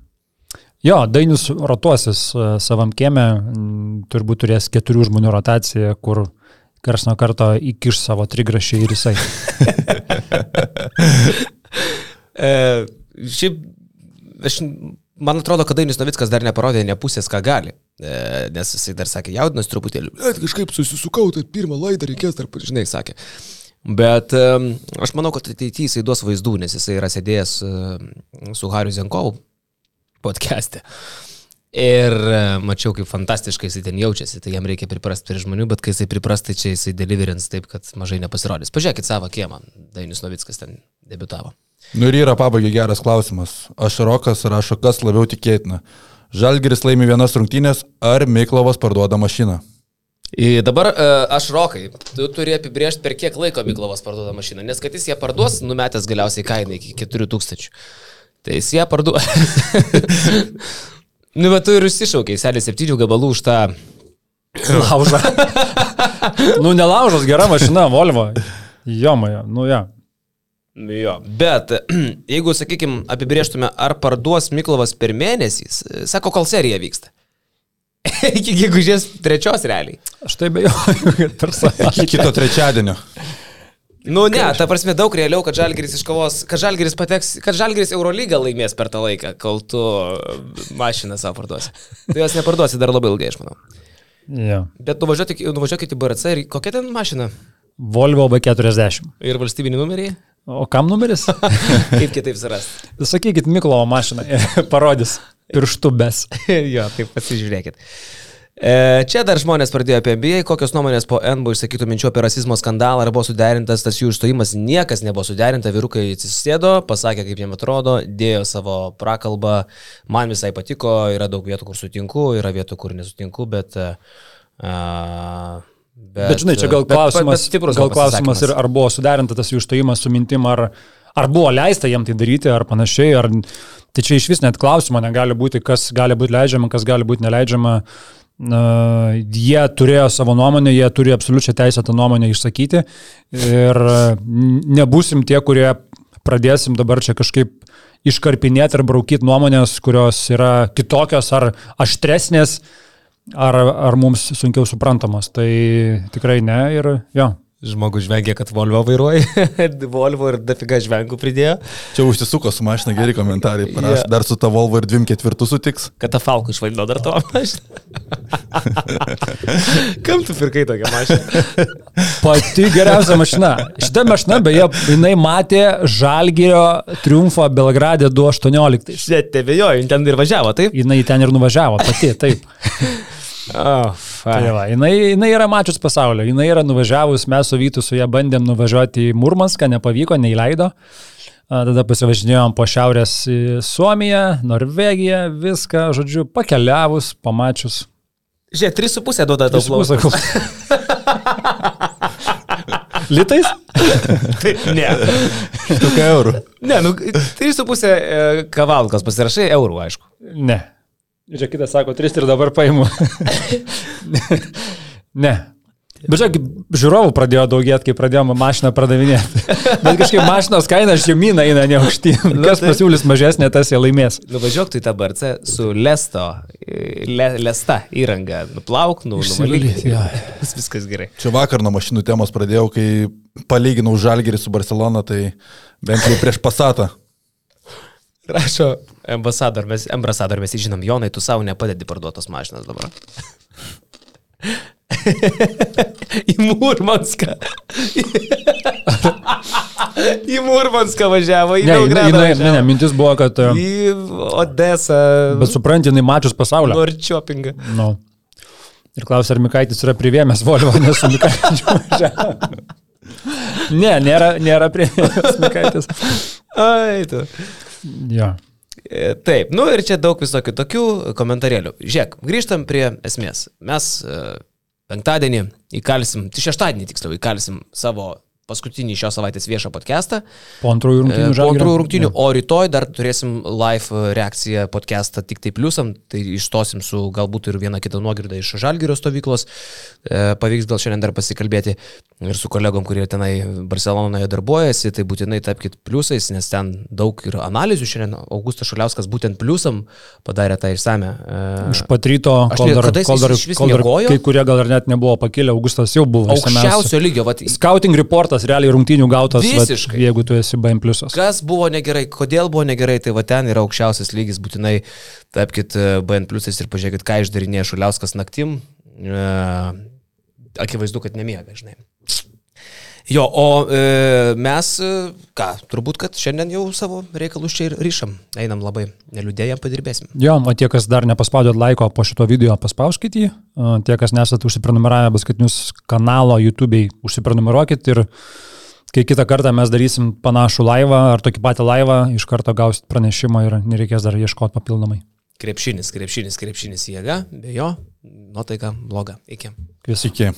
Jo, Dainius rotuosis e, savam kieme, m, turbūt turės keturių žmonių rotaciją, kur kars nuo karto įkiš savo trigrašį ir jisai. E, šiaip, aš, man atrodo, kad Dainis Novickas dar neparodė ne pusės, ką gali. E, nes jisai dar sakė, jaudinas truputėlį, bet kažkaip susisukau, tai pirmą laidą reikės dar, žinai, sakė. Bet e, aš manau, kad ateityje jisai duos vaizdų, nes jisai yra sėdėjęs e, su Hariu Zenkovu podcast'e. Ir e, mačiau, kaip fantastiškai jisai ten jaučiasi, tai jam reikia priprasti prie žmonių, bet kai jisai pripras, tai čia jisai deliverins taip, kad mažai nepasirodys. Pažiūrėkit savo kiemą, Dainis Novickas ten debitavo. Nu ir yra pabaigai geras klausimas. Aš Rokas rašo, kas labiau tikėtina. Žalgeris laimi vienas rungtynės ar Miklovas parduoda mašiną? I dabar e, aš rokai, tu turi apibriežti, per kiek laiko Miklovas parduoda mašiną, nes kad jis ją parduos, numetęs galiausiai kainą iki 4000. Tai jis ją parduoda. nu, bet tu ir išsišaukiai, selė 7 gabalų už tą... Laužą. nu, nelaužas, gera mašina, Volvo. Jomaja, nu ja. Nu Jo, bet jeigu, sakykime, apibrieštume, ar parduos Miklovas per mėnesį, sako, kol serija vyksta. Iki gegužės trečios realiai. Aš tai bejoju, kad personažai. Kito trečiadienio. Nu ne, ta prasme daug realiau, kad Žalgiris iškovos, kad Žalgiris pateks, kad Žalgiris Eurolygą laimės per tą laiką, kol tu mašiną savo parduosi. Tu jos neparduosi dar labai ilgai, aš manau. Ja. Bet nuvažiuokit, nuvažiuokit į BRC ir kokia ten mašina? Volvo B40. Ir valstybinį numerį? O kam numeris? Kaip kitaip surasti? Sakykit Miklovo mašiną, parodys pirštų bes. jo, taip pasižiūrėkit. E, čia dar žmonės pradėjo apie NBA, kokios nuomonės po NBO išsakytų minčių apie rasizmo skandalą, ar buvo suderintas tas jų išstojimas, niekas nebuvo suderinta, vyrukai atsisėdo, pasakė, kaip jiem atrodo, dėjo savo prakalbą, man visai patiko, yra daug vietų, kur sutinku, yra vietų, kur nesutinku, bet... A, Bet, bet žinai, čia gal bet- klausimas, bet stiprus gal buvo klausimas ir ar buvo suderinta tas jų išstojimas su mintim, ar, ar buvo leista jiem tai daryti, ar panašiai, ar tai čia iš vis net klausimo negali būti, kas gali būti leidžiama, kas gali būti neleidžiama. Na, jie turėjo savo nuomonę, jie turi absoliučią teisę tą nuomonę išsakyti ir nebūsim tie, kurie pradėsim dabar čia kažkaip iškarpinėti ir braukyti nuomonės, kurios yra kitokios ar aštresnės, ar, ar mums sunkiau suprantamos. Tai tikrai ne ir jo. Žmogus žvengia, kad Volvo vairuoja, Volvo ir dafiga žvengų pridėjo. Čia užsisuko su mašina geri komentarai, parašė, yeah. dar su ta Volvo ir dviem ketvirtų sutiks. Kad ta Falku išvaidino dar to mašiną. Kam tu pirkai tokią mašiną? Pati geriausia mašina. Šitą mašiną, beje, jinai matė Žalgirio triumfą Belgradė 218. Šit, tebejo, jin ten ir važiavo, taip? Jinai ten ir nuvažiavo, pati, taip. Oh, tai va, jinai, jinai yra mačius pasaulio, jinai yra nuvažiavus, mes su Vytu su ją bandėm nuvažiuoti į Murmanską, nepavyko, neįleido. Tada pasivažinėjom po šiaurės į Suomiją, Norvegiją, viską, žodžiu, pakeliavus, pamačius. Žiūrėk, 3,5 duoda tau plaukų. Litais? tai, ne. Štuka eurų. Ne, nu, 3,5 kavalkas pasirašai eurų, aišku. Ne. Čia kitas sako, 3 ir dabar paimu. ne. Bet žiūrėk, žiūrovų pradėjo daugėti, kai pradėjome mašiną pradavinėti. Bet kažkaip mašinos kaina žemyną eina ne aukštyn. Nu, Kas tai... pasiūlys mažesnė, tas jie laimės. Nuvažiuok tu į tą barcę su lesto, le, lesta įranga. Nuplauk, nu, nuvalyk. Viskas gerai. Čia vakar nuo mašinų temos pradėjau, kai palyginau Žalgerį su Barcelona, tai bent jau prieš pasatą. Rašo ambasador, mes, ambasador, mes žinom, Jonai, tu savo nepadedi parduotos mašinas dabar. į Murmanską. į Murmanską važiavo, į Belgradą. Ne, ne, ne, mintis buvo, kad... E, į Odesą. Bet supranti, jinai mačius pasaulio. Norčiopingą. No. Ir klausia, ar Mikaitis yra privėmęs Volvo, nes su Mikaitis važiavo. ne, nėra, nėra privėmęs Mikaitis. Ai, tu. Ja. E, taip, nu ir čia daug visokių tokių komentarėlių. Žiūrėk, grįžtam prie esmės. Mes e, penktadienį įkalsim, tai šeštadienį tiksliau įkalsim savo paskutinį šios savaitės viešą podcastą. Po antrųjų rungtynių. Po antrųjų rungtynių, o rytoj dar turėsim live reakciją podcastą tik tai pliusam, tai išstosim su galbūt ir viena kita nuogirda iš Žalgirio stovyklos. E, pavyks gal šiandien dar pasikalbėti ir su kolegom, kurie tenai Barcelonoje darbuojasi, tai būtinai tapkite pliusais, nes ten daug ir analizių šiandien Augustas Šuliauskas būtent pliusam padarė tą išsame. E, Iš pat ryto, kol dar, kol dar, kol dar kai kurie gal ir net nebuvo pakilę, Augustas jau buvo. Aukščiausio lygio. Vat, Scouting reportas gautas, realiai rungtynių gautas, Visiškai. Vat, jeigu tu esi BM pliusas. Kas buvo negerai, kodėl buvo negerai, tai va ten yra aukščiausias lygis, būtinai tapkite BM pliusais ir pažiūrėkit, ką išdarinėja Šuliauskas naktim. E, akivaizdu, kad nemiega, žinai. Jo, o e, mes, e, ką, turbūt, kad šiandien jau savo reikalus čia ir ryšam. Einam labai neliūdėję, padirbėsim. Jo, o tie, kas dar nepaspaudėt laiko po šito video, paspauskit jį. Tie, kas nesate užsiprenumeravę basketinius kanalo YouTube'ai, užsiprenumeruokit ir kai kitą kartą mes darysim panašų laivą ar tokį patį laivą, iš karto gausit pranešimą ir nereikės dar ieškoti papildomai. Krepšinis, krepšinis, krepšinis jėga, be jo, nuotaika bloga. Iki. Sveiki.